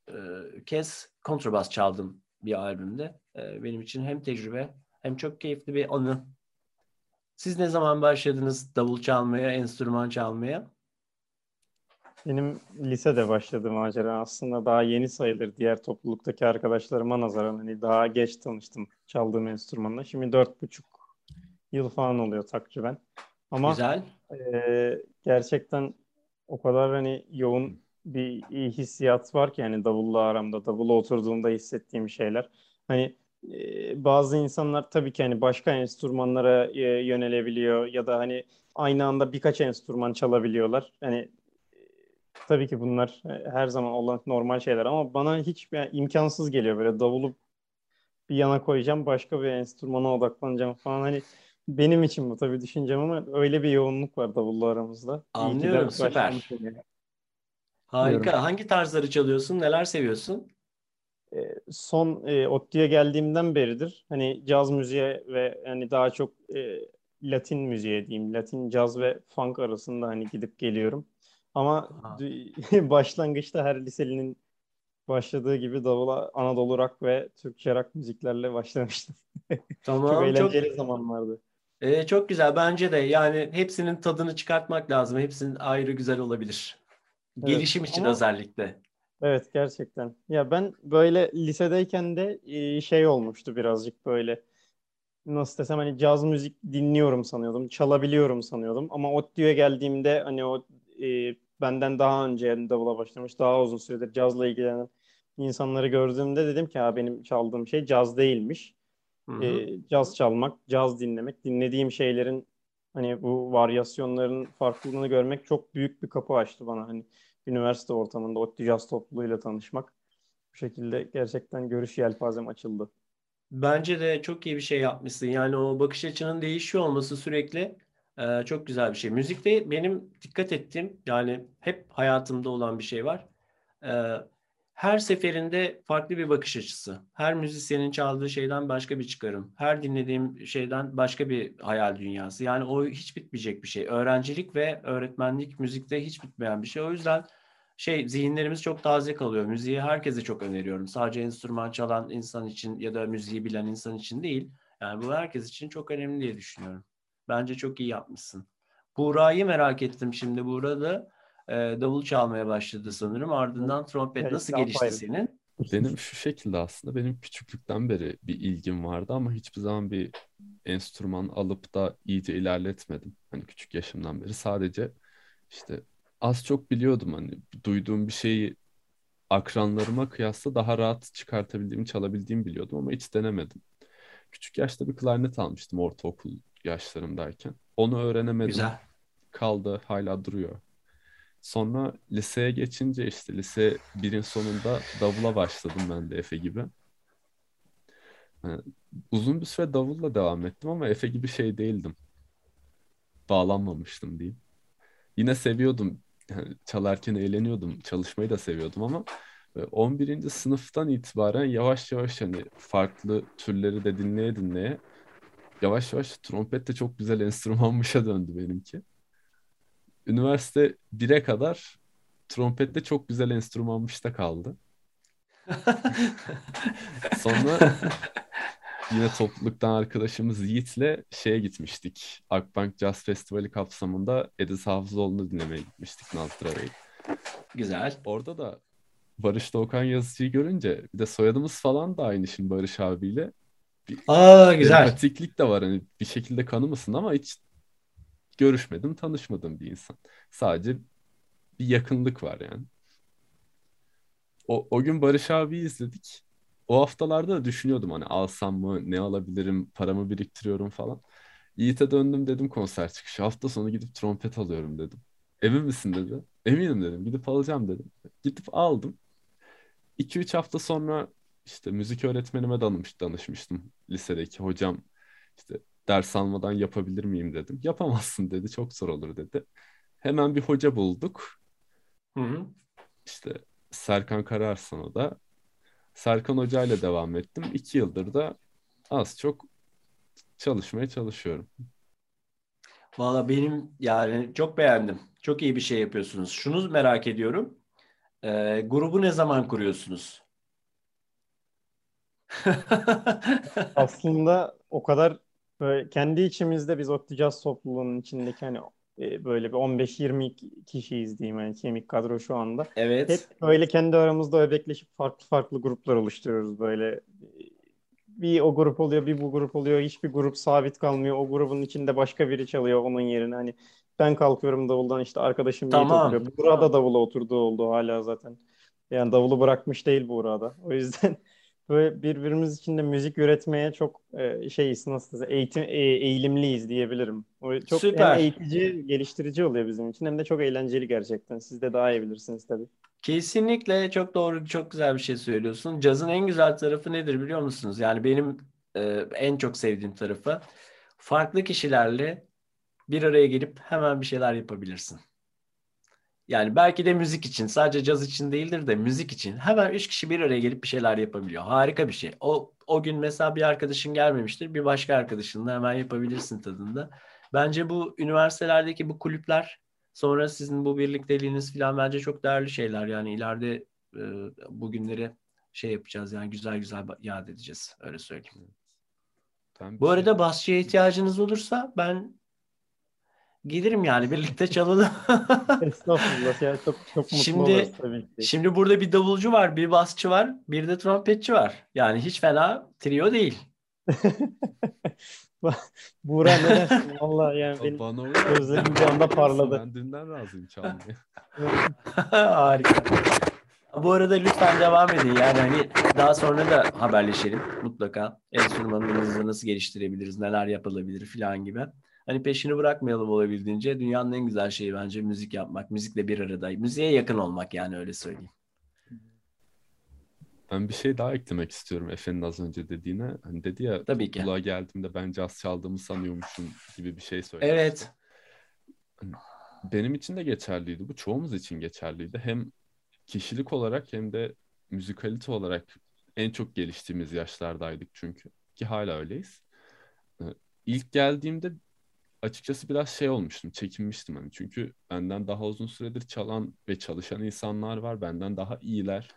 e, kez kontrabas çaldım bir albümde. Ee, benim için hem tecrübe hem çok keyifli bir anı. Siz ne zaman başladınız davul çalmaya, enstrüman çalmaya? Benim lisede başladı macera aslında daha yeni sayılır diğer topluluktaki arkadaşlarıma nazaran hani daha geç tanıştım çaldığım enstrümanla. Şimdi dört buçuk yıl falan oluyor takriben. Ama Güzel. e, gerçekten o kadar hani yoğun bir iyi hissiyat var ki yani davulla aramda, davulla oturduğumda hissettiğim şeyler. Hani e, bazı insanlar tabii ki hani başka enstrümanlara e, yönelebiliyor ya da hani aynı anda birkaç enstrüman çalabiliyorlar. Hani tabii ki bunlar e, her zaman olan normal şeyler ama bana hiç yani imkansız geliyor böyle davulu bir yana koyacağım başka bir enstrümana odaklanacağım falan hani benim için bu tabii düşüncem ama öyle bir yoğunluk var davulla aramızda. Anlıyorum, süper. yani. Harika. Diyorum. Hangi tarzları çalıyorsun? Neler seviyorsun? E, son e, ODTÜ'ye geldiğimden beridir hani caz müziğe ve hani daha çok e, Latin müziğe diyeyim Latin caz ve funk arasında hani gidip geliyorum. Ama başlangıçta her liselinin başladığı gibi davula Anadolu rock ve Türkçe rock müziklerle başlamıştım. Çok Tamam, çok eğlenceli zamanlardı. Ee, çok güzel. Bence de yani hepsinin tadını çıkartmak lazım. Hepsinin ayrı güzel olabilir. Evet, Gelişim için ama- özellikle. Evet gerçekten. Ya ben böyle lisedeyken de e, şey olmuştu birazcık böyle nasıl desem hani caz müzik dinliyorum sanıyordum, çalabiliyorum sanıyordum. Ama ODTÜ'ye geldiğimde hani o e, benden daha önce davula başlamış, daha uzun süredir cazla ilgilenen insanları gördüğümde dedim ki ha benim çaldığım şey caz değilmiş. Hı hı. E, caz çalmak, caz dinlemek, dinlediğim şeylerin hani bu varyasyonların farklılığını görmek çok büyük bir kapı açtı bana. Hani üniversite ortamında ODTÜ caz topluluğuyla tanışmak. Bu şekilde gerçekten görüş yelpazem açıldı. Bence de çok iyi bir şey yapmışsın. Yani o bakış açının değişiyor olması sürekli e, çok güzel bir şey. Müzikte benim dikkat ettiğim yani hep hayatımda olan bir şey var. E, her seferinde farklı bir bakış açısı. Her müzisyenin çaldığı şeyden başka bir çıkarım. Her dinlediğim şeyden başka bir hayal dünyası. Yani o hiç bitmeyecek bir şey. Öğrencilik ve öğretmenlik müzikte hiç bitmeyen bir şey. O yüzden şey zihinlerimiz çok taze kalıyor. Müziği herkese çok öneriyorum. Sadece enstrüman çalan insan için ya da müziği bilen insan için değil. Yani bu herkes için çok önemli diye düşünüyorum. Bence çok iyi yapmışsın. Buğra'yı merak ettim şimdi. Buğra da e, davul çalmaya başladı sanırım. Ardından trompet. Evet, Nasıl gelişti ayrı. senin? Benim şu şekilde aslında benim küçüklükten beri bir ilgim vardı ama hiçbir zaman bir enstrüman alıp da iyice ilerletmedim. Hani küçük yaşımdan beri sadece işte az çok biliyordum hani duyduğum bir şeyi akranlarıma kıyasla daha rahat çıkartabildiğimi, çalabildiğimi biliyordum ama hiç denemedim. Küçük yaşta bir klarnet almıştım ortaokul yaşlarımdayken. Onu öğrenemedim. Güzel. Kaldı, hala duruyor. Sonra liseye geçince işte lise birin sonunda davula başladım ben de Efe gibi. Yani uzun bir süre davulla devam ettim ama Efe gibi şey değildim. bağlanmamıştım diyeyim. Yine seviyordum. Yani çalarken eğleniyordum. Çalışmayı da seviyordum ama 11. E, sınıftan itibaren yavaş yavaş hani farklı türleri de dinleye dinleye yavaş yavaş trompet de çok güzel enstrümanmışa döndü benimki. Üniversite 1'e kadar trompet de çok güzel enstrümanmışta kaldı. Sonra yine topluluktan arkadaşımız Yiğit'le şeye gitmiştik. Akbank Jazz Festivali kapsamında Ediz Hafızoğlu'nu dinlemeye gitmiştik Nazlı Bey. Güzel. Orada da Barış Doğukan yazıcıyı görünce bir de soyadımız falan da aynı şimdi Barış abiyle. Bir Aa güzel. Patiklik de var hani bir şekilde kanı mısın ama hiç görüşmedim, tanışmadım bir insan. Sadece bir yakınlık var yani. O, o gün Barış abi izledik. O haftalarda da düşünüyordum hani alsam mı, ne alabilirim, paramı biriktiriyorum falan. Yiğit'e döndüm dedim konser çıkışı. Hafta sonu gidip trompet alıyorum dedim. Emin misin dedi. Eminim dedim. Gidip alacağım dedim. Gidip aldım. 2-3 hafta sonra işte müzik öğretmenime danış, danışmıştım lisedeki hocam. İşte ders almadan yapabilir miyim dedim. Yapamazsın dedi. Çok zor olur dedi. Hemen bir hoca bulduk. Hı hı. İşte Serkan Kararslan'a da Serkan Hoca ile devam ettim. İki yıldır da az çok çalışmaya çalışıyorum. Valla benim yani çok beğendim. Çok iyi bir şey yapıyorsunuz. Şunu merak ediyorum. Ee, grubu ne zaman kuruyorsunuz? Aslında o kadar böyle kendi içimizde biz Otticaz topluluğunun içindeki hani e, böyle bir 15-20 kişiyiz diyeyim yani kemik kadro şu anda. Evet. Hep böyle kendi aramızda öbekleşip farklı farklı gruplar oluşturuyoruz böyle. Bir o grup oluyor, bir bu grup oluyor. Hiçbir grup sabit kalmıyor. O grubun içinde başka biri çalıyor onun yerine. Hani ben kalkıyorum davuldan işte arkadaşım tamam. oturuyor. Burada davula oturduğu oldu hala zaten. Yani davulu bırakmış değil burada. O yüzden böyle birbirimiz için de müzik üretmeye çok e, şeyiz nasıl eğitim e, eğilimliyiz diyebilirim. O çok Süper. hem eğitici, geliştirici oluyor bizim için hem de çok eğlenceli gerçekten. Siz de daha iyi bilirsiniz tabii. Kesinlikle çok doğru, çok güzel bir şey söylüyorsun. Cazın en güzel tarafı nedir biliyor musunuz? Yani benim e, en çok sevdiğim tarafı farklı kişilerle bir araya gelip hemen bir şeyler yapabilirsin. Yani belki de müzik için, sadece caz için değildir de müzik için hemen üç kişi bir araya gelip bir şeyler yapabiliyor. Harika bir şey. O o gün mesela bir arkadaşın gelmemiştir, bir başka arkadaşınla hemen yapabilirsin tadında. Bence bu üniversitelerdeki bu kulüpler sonra sizin bu birlikteliğiniz falan bence çok değerli şeyler. Yani ileride e, bugünleri şey yapacağız yani güzel güzel yad edeceğiz öyle söyleyeyim. Bu şey... arada basçıya ihtiyacınız olursa ben Gelirim yani birlikte çalalım. Estağfurullah ya çok çok mutlu şimdi, oluruz tabii ki. Şimdi burada bir davulcu var, bir basçı var, bir de trompetçi var. Yani hiç fena trio değil. Buğra ne dersin? Valla yani benim Bana gözlerim bir anda parladı. Ben dünden razıyım çalmaya. Harika. Bu arada lütfen devam edin. Yani hani daha sonra da haberleşelim mutlaka. Enstrümanımızı nasıl geliştirebiliriz, neler yapılabilir falan gibi. Hani peşini bırakmayalım olabildiğince. Dünyanın en güzel şeyi bence müzik yapmak. Müzikle bir arada. Müziğe yakın olmak yani öyle söyleyeyim. Ben bir şey daha eklemek istiyorum Efe'nin az önce dediğine. Hani dedi ya Tabii ki. geldiğimde ben caz çaldığımı sanıyormuşum gibi bir şey söyledi. Evet. Hani benim için de geçerliydi. Bu çoğumuz için geçerliydi. Hem kişilik olarak hem de müzikalite olarak en çok geliştiğimiz yaşlardaydık çünkü. Ki hala öyleyiz. Ee, ilk geldiğimde açıkçası biraz şey olmuştum, çekinmiştim hani. Çünkü benden daha uzun süredir çalan ve çalışan insanlar var, benden daha iyiler.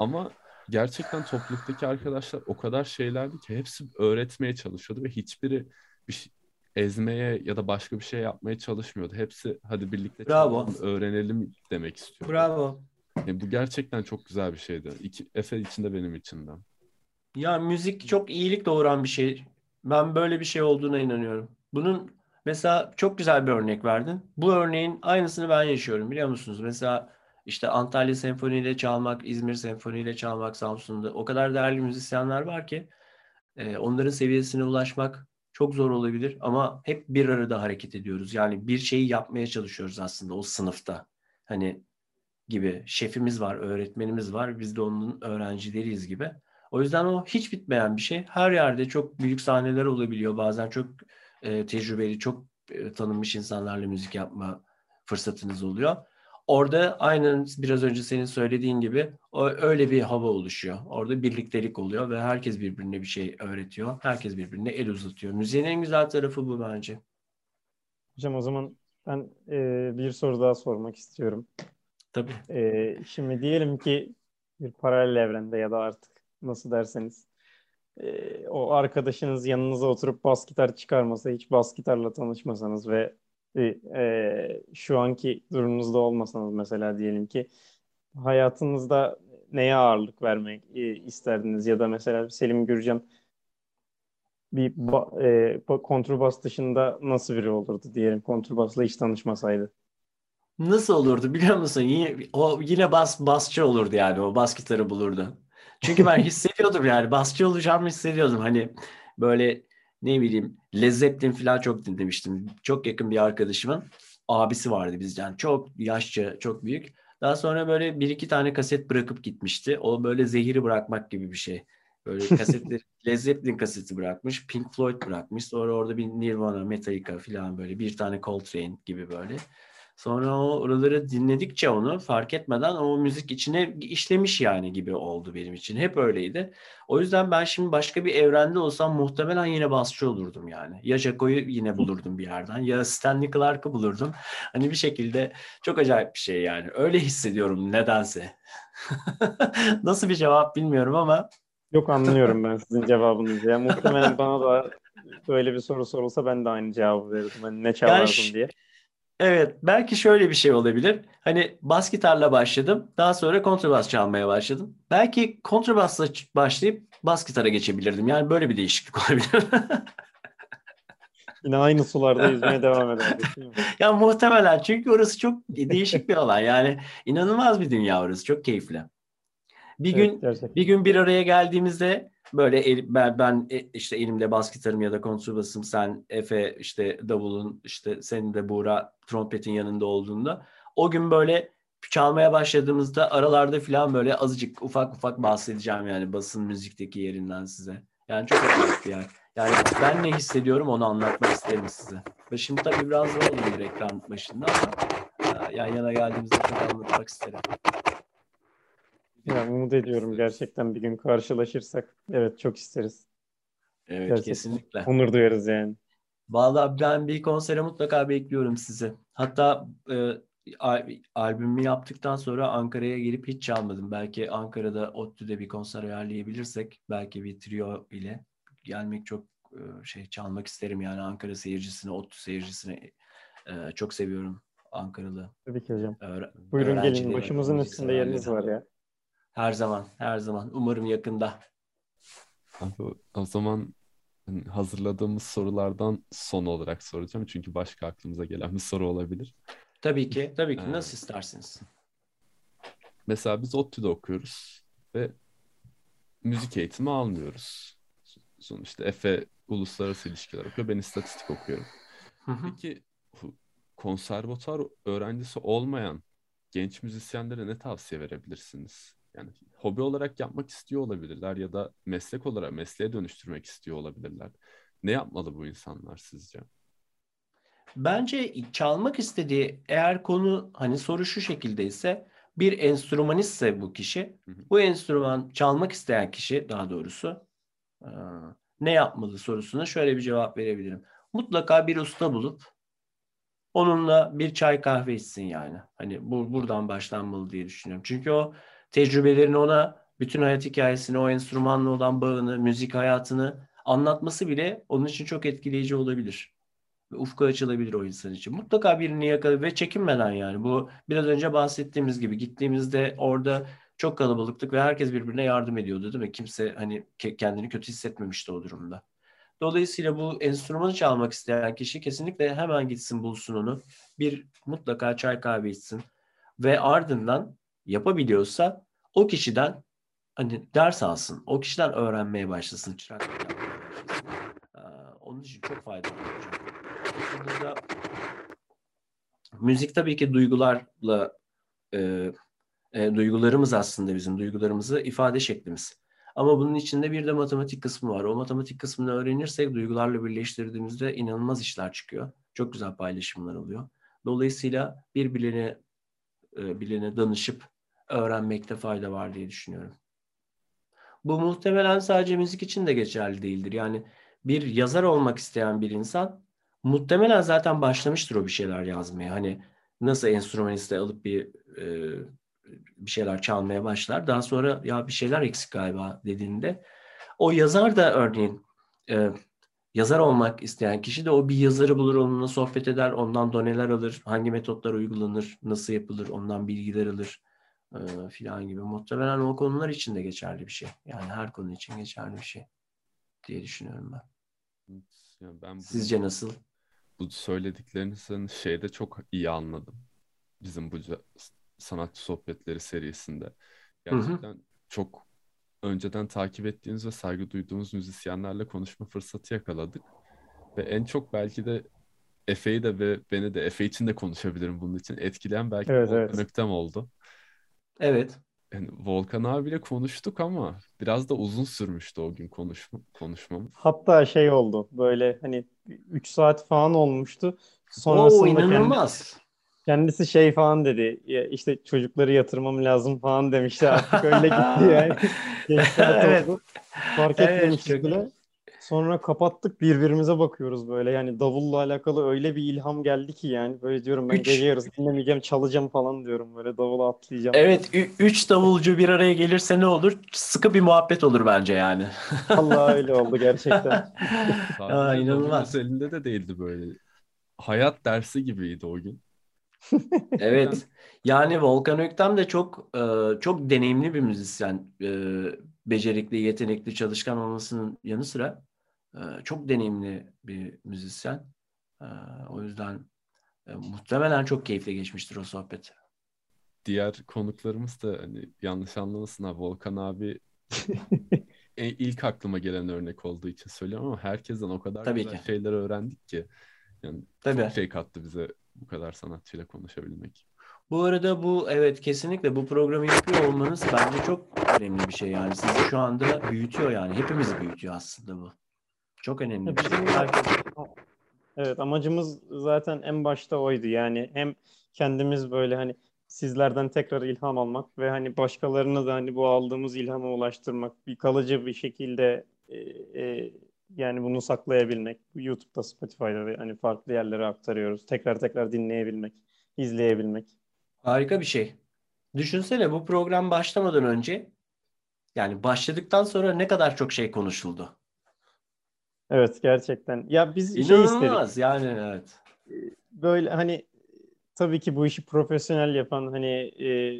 Ama gerçekten topluluktaki arkadaşlar o kadar şeylerdi ki hepsi öğretmeye çalışıyordu ve hiçbiri bir şey, ezmeye ya da başka bir şey yapmaya çalışmıyordu. Hepsi hadi birlikte Bravo. Çalalım, öğrenelim demek istiyordu. Bravo. Yani bu gerçekten çok güzel bir şeydi. İki, Efe için de benim için de. Ya müzik çok iyilik doğuran bir şey. Ben böyle bir şey olduğuna inanıyorum. Bunun mesela çok güzel bir örnek verdin. Bu örneğin aynısını ben yaşıyorum biliyor musunuz? Mesela işte Antalya Senfoni ile çalmak, İzmir Senfoni ile çalmak, Samsun'da o kadar değerli müzisyenler var ki e, onların seviyesine ulaşmak çok zor olabilir ama hep bir arada hareket ediyoruz. Yani bir şeyi yapmaya çalışıyoruz aslında o sınıfta. Hani gibi şefimiz var, öğretmenimiz var. Biz de onun öğrencileriyiz gibi. O yüzden o hiç bitmeyen bir şey. Her yerde çok büyük sahneler olabiliyor. Bazen çok e, tecrübeli, çok e, tanınmış insanlarla müzik yapma fırsatınız oluyor. Orada aynen biraz önce senin söylediğin gibi o, öyle bir hava oluşuyor. Orada birliktelik oluyor ve herkes birbirine bir şey öğretiyor. Herkes birbirine el uzatıyor. Müziğin en güzel tarafı bu bence. Hocam o zaman ben e, bir soru daha sormak istiyorum. Tabii. E, şimdi diyelim ki bir paralel evrende ya da artık nasıl derseniz e, o arkadaşınız yanınıza oturup bas gitar çıkarmasa, hiç bas gitarla tanışmasanız ve e, şu anki durumunuzda olmasanız mesela diyelim ki hayatınızda neye ağırlık vermek e, isterdiniz ya da mesela Selim Gürcan bir e, kontrbas dışında nasıl biri olurdu diyelim kontrbasla hiç tanışmasaydı? Nasıl olurdu biliyor musun? Yine, o yine bas basçı olurdu yani o bas gitarı bulurdu. Çünkü ben hissediyordum yani basçı olacağımı hissediyordum. Hani böyle ne bileyim Led Zeppelin falan çok dinlemiştim. Çok yakın bir arkadaşımın abisi vardı bizden. Çok yaşça, çok büyük. Daha sonra böyle bir iki tane kaset bırakıp gitmişti. O böyle zehiri bırakmak gibi bir şey. Böyle kasetleri, Led Zeppelin kaseti bırakmış, Pink Floyd bırakmış. Sonra orada bir Nirvana, Metallica falan böyle bir tane Coltrane gibi böyle. Sonra o oraları dinledikçe onu fark etmeden o müzik içine işlemiş yani gibi oldu benim için. Hep öyleydi. O yüzden ben şimdi başka bir evrende olsam muhtemelen yine basçı olurdum yani. Ya Jaco'yu yine bulurdum bir yerden ya Stanley Clark'ı bulurdum. Hani bir şekilde çok acayip bir şey yani. Öyle hissediyorum nedense. Nasıl bir cevap bilmiyorum ama. Yok anlıyorum ben sizin cevabınızı. Ya muhtemelen bana da böyle bir soru sorulsa ben de aynı cevabı verirdim. Hani ne çalardım yani diye. Evet, belki şöyle bir şey olabilir. Hani bas gitarla başladım. Daha sonra kontrbas çalmaya başladım. Belki kontrbasla başlayıp bas gitara geçebilirdim. Yani böyle bir değişiklik olabilir. Yine aynı sularda yüzmeye devam ederdik. ya muhtemelen çünkü orası çok değişik bir alan. Yani inanılmaz bir dünya orası. Çok keyifli. Bir evet, gün gerçekten. bir gün bir araya geldiğimizde böyle el, ben, ben e, işte elimde bas gitarım ya da kontrbasım sen Efe işte davulun işte senin de Buğra trompetin yanında olduğunda o gün böyle çalmaya başladığımızda aralarda falan böyle azıcık ufak ufak bahsedeceğim yani basın müzikteki yerinden size. Yani çok acayip yani. Yani ben ne hissediyorum onu anlatmak isterim size. Ve şimdi tabii biraz zor oluyor ekran başında ama yan yana geldiğimizde çok anlatmak isterim. Ya umut ediyorum gerçekten bir gün karşılaşırsak. Evet çok isteriz. Evet gerçekten. kesinlikle. Onur duyarız yani. Vallahi ben bir konsere mutlaka bekliyorum sizi. Hatta e, albümü yaptıktan sonra Ankara'ya gelip hiç çalmadım. Belki Ankara'da ODTÜ'de bir konser ayarlayabilirsek belki bir trio ile gelmek çok e, şey çalmak isterim yani Ankara seyircisini, ODTÜ seyircisini e, çok seviyorum Ankaralı. Tabii ki hocam. Öğre- Buyurun gelin başımızın üstünde yeriniz var ya. Her zaman, her zaman. Umarım yakında. Abi, o zaman hani hazırladığımız sorulardan son olarak soracağım. Çünkü başka aklımıza gelen bir soru olabilir. Tabii ki, tabii ki. Nasıl isterseniz. Mesela biz ODTÜ'de okuyoruz ve müzik eğitimi almıyoruz. Sonuçta Efe uluslararası ilişkiler okuyor, ben istatistik okuyorum. Peki konservatuar öğrencisi olmayan genç müzisyenlere ne tavsiye verebilirsiniz? Yani hobi olarak yapmak istiyor olabilirler ya da meslek olarak mesleğe dönüştürmek istiyor olabilirler. Ne yapmalı bu insanlar sizce? Bence çalmak istediği eğer konu hani soru şu şekilde ise bir enstrümanistse bu kişi, hı hı. bu enstrüman çalmak isteyen kişi daha doğrusu ne yapmalı sorusuna şöyle bir cevap verebilirim. Mutlaka bir usta bulup onunla bir çay kahve içsin yani. Hani bu buradan başlanmalı diye düşünüyorum. Çünkü o tecrübelerini ona, bütün hayat hikayesini, o enstrümanla olan bağını, müzik hayatını anlatması bile onun için çok etkileyici olabilir. Ve ufku açılabilir o insan için. Mutlaka birini yakalayıp ve çekinmeden yani. Bu biraz önce bahsettiğimiz gibi gittiğimizde orada çok kalabalıktık ve herkes birbirine yardım ediyordu değil mi? Kimse hani kendini kötü hissetmemişti o durumda. Dolayısıyla bu enstrümanı çalmak isteyen kişi kesinlikle hemen gitsin bulsun onu. Bir mutlaka çay kahve içsin. Ve ardından yapabiliyorsa o kişiden hani ders alsın. O kişiden öğrenmeye başlasın. Çırak onun için çok faydalı. Burada müzik tabii ki duygularla e, e, duygularımız aslında bizim duygularımızı ifade şeklimiz. Ama bunun içinde bir de matematik kısmı var. O matematik kısmını öğrenirsek duygularla birleştirdiğimizde inanılmaz işler çıkıyor. Çok güzel paylaşımlar oluyor. Dolayısıyla birbirine e, birine danışıp öğrenmekte fayda var diye düşünüyorum. Bu muhtemelen sadece müzik için de geçerli değildir. Yani bir yazar olmak isteyen bir insan muhtemelen zaten başlamıştır o bir şeyler yazmaya. Hani nasıl enstrümaniste alıp bir e, bir şeyler çalmaya başlar. Daha sonra ya bir şeyler eksik galiba dediğinde o yazar da örneğin e, yazar olmak isteyen kişi de o bir yazarı bulur, onunla sohbet eder, ondan doneler alır, hangi metotlar uygulanır, nasıl yapılır, ondan bilgiler alır e, filan gibi. Muhtemelen o konular için de geçerli bir şey. Yani her konu için geçerli bir şey diye düşünüyorum ben. Ben bu, Sizce nasıl? Bu söylediklerinizin şeyde çok iyi anladım. Bizim bu sanatçı sohbetleri serisinde. Gerçekten hı hı. çok önceden takip ettiğiniz ve saygı duyduğumuz müzisyenlerle konuşma fırsatı yakaladık. Ve en çok belki de Efe'yi de ve beni de Efe için de konuşabilirim bunun için. Etkileyen belki evet, evet. Oldu. Evet. Yani Volkan abiyle konuştuk ama biraz da uzun sürmüştü o gün konuşma, konuşmamız. Hatta şey oldu böyle hani 3 saat falan olmuştu. Sonrasında Oo inanılmaz. Kendi, kendisi şey falan dedi. Ya işte çocukları yatırmam lazım falan demişti. Artık öyle gitti yani. evet. Fark etmemiştik evet, bile. Sonra kapattık birbirimize bakıyoruz böyle. Yani davulla alakalı öyle bir ilham geldi ki yani. Böyle diyorum ben üç. gece yarısı dinlemeyeceğim çalacağım falan diyorum. Böyle davula atlayacağım. Evet üç davulcu bir araya gelirse ne olur? Sıkı bir muhabbet olur bence yani. Allah öyle oldu gerçekten. Aa, inanılmaz. Elinde de değildi böyle. Hayat dersi gibiydi o gün. evet. Yani Volkan Öktem de çok çok deneyimli bir müzisyen. Becerikli, yetenekli, çalışkan olmasının yanı sıra çok deneyimli bir müzisyen. O yüzden muhtemelen çok keyifli geçmiştir o sohbet. Diğer konuklarımız da hani yanlış anlamasın ha Volkan abi ilk aklıma gelen örnek olduğu için söylüyorum ama herkesten o kadar Tabii güzel ki. şeyler öğrendik ki. Yani Tabii. çok şey kattı bize bu kadar sanatçıyla konuşabilmek. Bu arada bu evet kesinlikle bu programı yapıyor olmanız bence çok önemli bir şey yani. Sizi şu anda büyütüyor yani. Hepimizi büyütüyor aslında bu. Çok önemli bir şey. Evet amacımız zaten en başta oydu. Yani hem kendimiz böyle hani sizlerden tekrar ilham almak ve hani başkalarına da hani bu aldığımız ilhama ulaştırmak, bir kalıcı bir şekilde e, e, yani bunu saklayabilmek. YouTube'da, Spotify'da ve hani farklı yerlere aktarıyoruz. Tekrar tekrar dinleyebilmek, izleyebilmek. Harika bir şey. Düşünsene bu program başlamadan önce yani başladıktan sonra ne kadar çok şey konuşuldu. Evet gerçekten. Ya biz İnanılmaz şey istedik. yani evet. Böyle hani tabii ki bu işi profesyonel yapan hani e,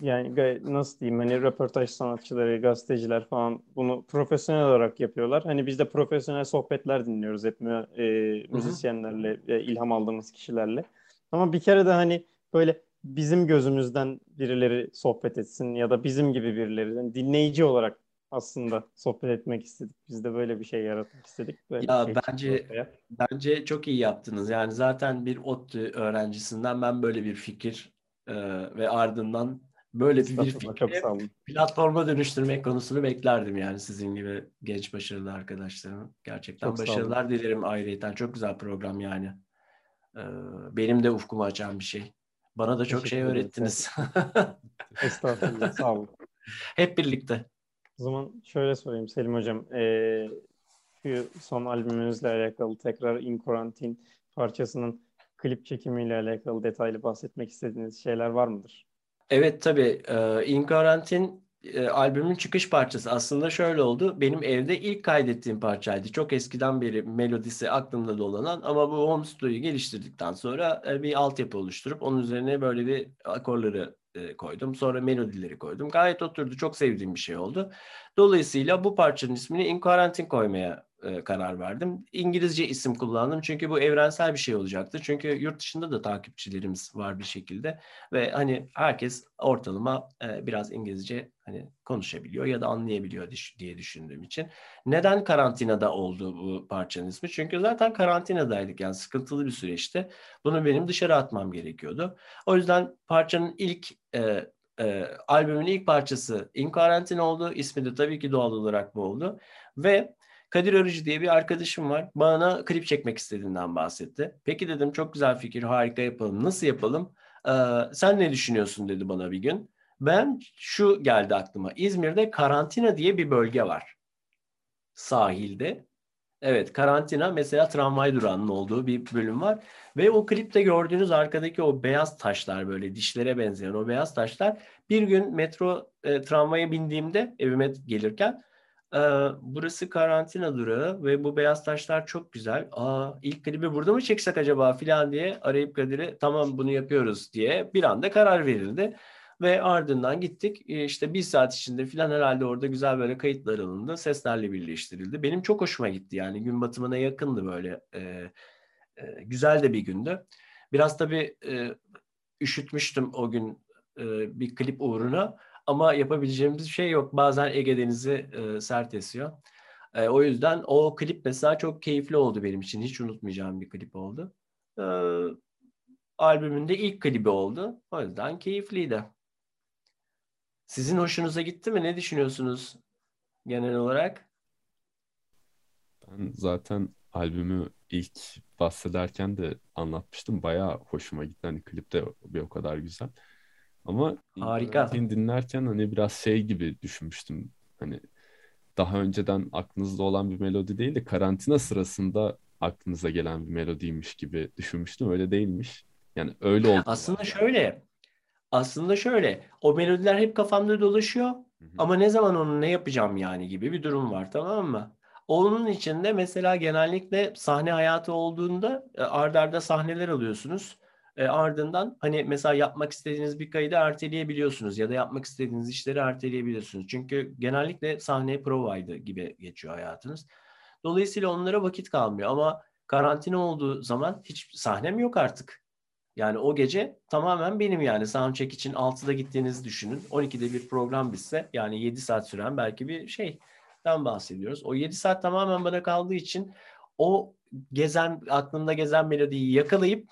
yani nasıl diyeyim hani röportaj sanatçıları, gazeteciler falan bunu profesyonel olarak yapıyorlar. Hani biz de profesyonel sohbetler dinliyoruz hep e, müzisyenlerle, e, ilham aldığımız kişilerle. Ama bir kere de hani böyle bizim gözümüzden birileri sohbet etsin ya da bizim gibi birileri yani dinleyici olarak aslında sohbet etmek istedik. Biz de böyle bir şey yaratmak istedik. Böyle ya şey bence bence çok iyi yaptınız. Yani zaten bir ODTÜ öğrencisinden ben böyle bir fikir e, ve ardından böyle bir, bir fikri platforma dönüştürmek konusunu beklerdim yani sizin gibi genç başarılı arkadaşlarım. Gerçekten çok başarılar dilerim ayrıyeten. Çok güzel program yani. Ee, benim de ufkumu açan bir şey. Bana da çok şey öğrettiniz. Estağfurullah sağ olun. Hep birlikte. O zaman şöyle sorayım Selim Hocam. Ee, şu son albümünüzle alakalı tekrar In Quarantine parçasının klip çekimiyle alakalı detaylı bahsetmek istediğiniz şeyler var mıdır? Evet tabii. In Quarantine e, albümün çıkış parçası aslında şöyle oldu. Benim evde ilk kaydettiğim parçaydı. Çok eskiden beri melodisi aklımda dolanan ama bu home studio'yu geliştirdikten sonra e, bir altyapı oluşturup onun üzerine böyle bir akorları e, koydum. Sonra melodileri koydum. Gayet oturdu. Çok sevdiğim bir şey oldu. Dolayısıyla bu parçanın ismini In Quarantine koymaya e, karar verdim. İngilizce isim kullandım çünkü bu evrensel bir şey olacaktı. Çünkü yurt dışında da takipçilerimiz var bir şekilde ve hani herkes ortalama e, biraz İngilizce hani konuşabiliyor ya da anlayabiliyor diye düşündüğüm için. Neden karantinada oldu bu parçanın ismi? Çünkü zaten karantinadaydık yani sıkıntılı bir süreçte. Bunu benim dışarı atmam gerekiyordu. O yüzden parçanın ilk e, e, albümün ilk parçası In Quarantine oldu. İsmi de tabii ki doğal olarak bu oldu. Ve Kadir Arıcı diye bir arkadaşım var. Bana klip çekmek istediğinden bahsetti. Peki dedim çok güzel fikir harika yapalım. Nasıl yapalım? Ee, sen ne düşünüyorsun dedi bana bir gün. Ben şu geldi aklıma. İzmir'de karantina diye bir bölge var. Sahilde. Evet karantina mesela tramvay durağının olduğu bir bölüm var. Ve o klipte gördüğünüz arkadaki o beyaz taşlar böyle dişlere benzeyen o beyaz taşlar bir gün metro e, tramvaya bindiğimde evime gelirken e, burası karantina durağı ve bu beyaz taşlar çok güzel. Aa ilk klibi burada mı çeksek acaba filan diye arayıp Kadir'e tamam bunu yapıyoruz diye bir anda karar verildi. Ve ardından gittik e, işte bir saat içinde filan herhalde orada güzel böyle kayıtlar alındı. Seslerle birleştirildi. Benim çok hoşuma gitti yani gün batımına yakındı böyle. E, e, güzel de bir gündü. Biraz tabii e, üşütmüştüm o gün e, bir klip uğruna. Ama yapabileceğimiz şey yok. Bazen Ege Denizi e, sert esiyor. E, o yüzden o klip mesela çok keyifli oldu benim için. Hiç unutmayacağım bir klip oldu. E, albümün de ilk klibi oldu. O yüzden keyifliydi. Sizin hoşunuza gitti mi? Ne düşünüyorsunuz genel olarak? Ben zaten albümü ilk bahsederken de anlatmıştım. Bayağı hoşuma gitti. Hani klip de bir o kadar güzel. Ama Harika. dinlerken hani biraz şey gibi düşünmüştüm. Hani daha önceden aklınızda olan bir melodi değil de karantina sırasında aklınıza gelen bir melodiymiş gibi düşünmüştüm. Öyle değilmiş. Yani öyle oldu. Aslında şöyle. Aslında şöyle. O melodiler hep kafamda dolaşıyor. Hı hı. Ama ne zaman onu ne yapacağım yani gibi bir durum var tamam mı? Onun için de mesela genellikle sahne hayatı olduğunda e, ardarda sahneler alıyorsunuz. E, ardından hani mesela yapmak istediğiniz bir kaydı erteleyebiliyorsunuz ya da yapmak istediğiniz işleri erteleyebiliyorsunuz. Çünkü genellikle sahne provaydı gibi geçiyor hayatınız. Dolayısıyla onlara vakit kalmıyor ama karantina olduğu zaman hiç sahnem yok artık. Yani o gece tamamen benim yani soundcheck için 6'da gittiğinizi düşünün. 12'de bir program bitse yani 7 saat süren belki bir şeyden bahsediyoruz. O 7 saat tamamen bana kaldığı için o gezen aklımda gezen melodiyi yakalayıp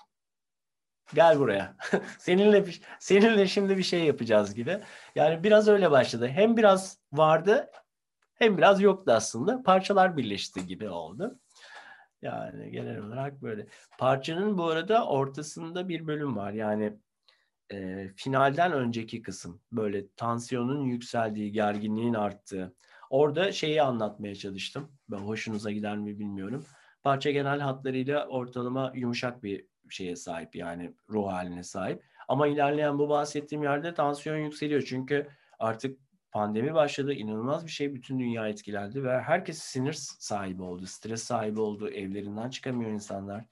Gel buraya. seninle seninle şimdi bir şey yapacağız gibi. Yani biraz öyle başladı. Hem biraz vardı hem biraz yoktu aslında. Parçalar birleşti gibi oldu. Yani genel olarak böyle. Parçanın bu arada ortasında bir bölüm var. Yani e, finalden önceki kısım. Böyle tansiyonun yükseldiği, gerginliğin arttığı. Orada şeyi anlatmaya çalıştım. Ben hoşunuza gider mi bilmiyorum. Parça genel hatlarıyla ortalama yumuşak bir şeye sahip yani ruh haline sahip. Ama ilerleyen bu bahsettiğim yerde tansiyon yükseliyor. Çünkü artık pandemi başladı. inanılmaz bir şey. Bütün dünya etkilendi ve herkes sinir sahibi oldu. Stres sahibi oldu. Evlerinden çıkamıyor insanlar.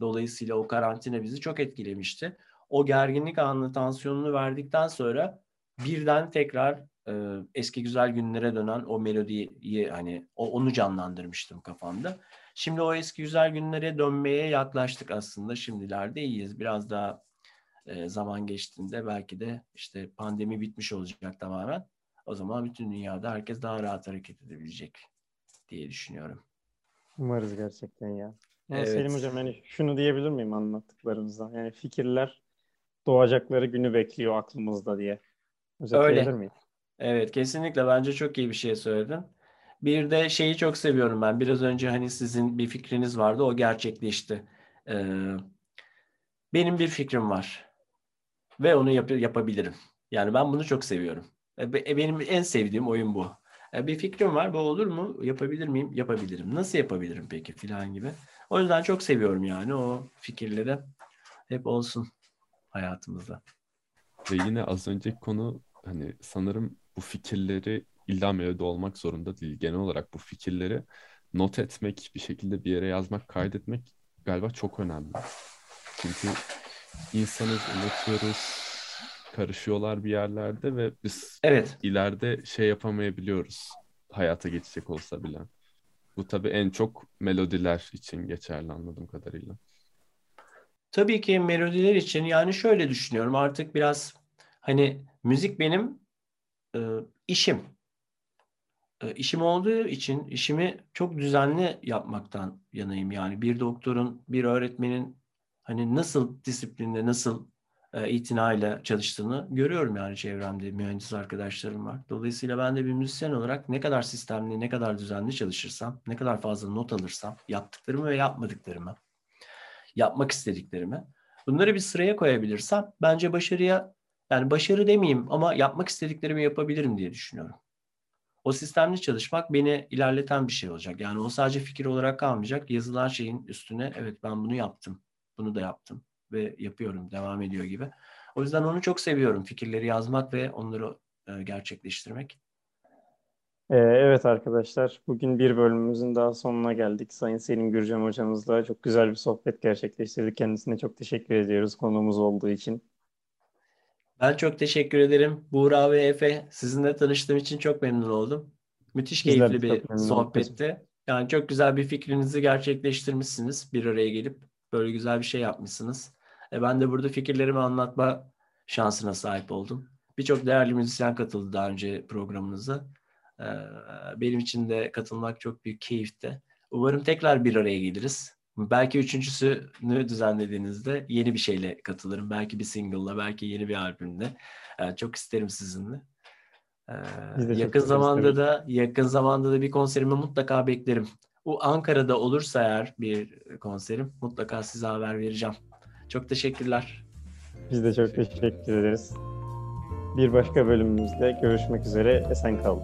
Dolayısıyla o karantina bizi çok etkilemişti. O gerginlik anını, tansiyonunu verdikten sonra birden tekrar e, eski güzel günlere dönen o melodiyi hani o, onu canlandırmıştım kafamda. Şimdi o eski güzel günlere dönmeye yaklaştık aslında. Şimdilerde iyiyiz. Biraz daha e, zaman geçtiğinde belki de işte pandemi bitmiş olacak tamamen. O zaman bütün dünyada herkes daha rahat hareket edebilecek diye düşünüyorum. Umarız gerçekten ya. Yani evet. Selim Hocam yani şunu diyebilir miyim anlattıklarınızdan? Yani fikirler doğacakları günü bekliyor aklımızda diye. Öyle. miyim? Evet kesinlikle bence çok iyi bir şey söyledin. Bir de şeyi çok seviyorum ben. Biraz önce hani sizin bir fikriniz vardı. O gerçekleşti. Ee, benim bir fikrim var. Ve onu yap yapabilirim. Yani ben bunu çok seviyorum. E, benim en sevdiğim oyun bu. E, bir fikrim var. Bu olur mu? Yapabilir miyim? Yapabilirim. Nasıl yapabilirim peki? Filan gibi. O yüzden çok seviyorum yani o fikirleri. Hep olsun hayatımızda. Ve yine az önceki konu hani sanırım bu fikirleri illa melodi olmak zorunda değil. Genel olarak bu fikirleri not etmek, bir şekilde bir yere yazmak, kaydetmek galiba çok önemli. Çünkü insanız, unutuyoruz, karışıyorlar bir yerlerde ve biz evet. ileride şey yapamayabiliyoruz hayata geçecek olsa bile. Bu tabii en çok melodiler için geçerli anladığım kadarıyla. Tabii ki melodiler için yani şöyle düşünüyorum artık biraz hani müzik benim e, işim. E, işim olduğu için işimi çok düzenli yapmaktan yanayım. Yani bir doktorun, bir öğretmenin hani nasıl disiplinle, nasıl e, itinayla çalıştığını görüyorum yani çevremde mühendis arkadaşlarım var. Dolayısıyla ben de bir müzisyen olarak ne kadar sistemli, ne kadar düzenli çalışırsam, ne kadar fazla not alırsam, yaptıklarımı ve yapmadıklarımı, yapmak istediklerimi, bunları bir sıraya koyabilirsem bence başarıya, yani başarı demeyeyim ama yapmak istediklerimi yapabilirim diye düşünüyorum. O sistemli çalışmak beni ilerleten bir şey olacak. Yani o sadece fikir olarak kalmayacak. Yazılan şeyin üstüne evet ben bunu yaptım, bunu da yaptım ve yapıyorum, devam ediyor gibi. O yüzden onu çok seviyorum. Fikirleri yazmak ve onları e, gerçekleştirmek. Ee, evet arkadaşlar, bugün bir bölümümüzün daha sonuna geldik. Sayın Selin Gürcan hocamızla çok güzel bir sohbet gerçekleştirdik. Kendisine çok teşekkür ediyoruz konuğumuz olduğu için. Ben çok teşekkür ederim. Buğra ve Efe sizinle tanıştığım için çok memnun oldum. Müthiş Bizler keyifli bir sohbetti. Yani çok güzel bir fikrinizi gerçekleştirmişsiniz bir araya gelip. Böyle güzel bir şey yapmışsınız. E ben de burada fikirlerimi anlatma şansına sahip oldum. Birçok değerli müzisyen katıldı daha önce programınıza. Ee, benim için de katılmak çok büyük keyifti. Umarım tekrar bir araya geliriz. Belki üçüncüsünü düzenlediğinizde yeni bir şeyle katılırım. Belki bir single'la, belki yeni bir albümle. Yani çok isterim sizinle. Ee, çok yakın zamanda da yakın zamanda da bir konserimi mutlaka beklerim. Bu Ankara'da olursa eğer bir konserim mutlaka size haber vereceğim. Çok teşekkürler. Biz de çok teşekkür ederiz. Bir başka bölümümüzde görüşmek üzere. Esen kalın.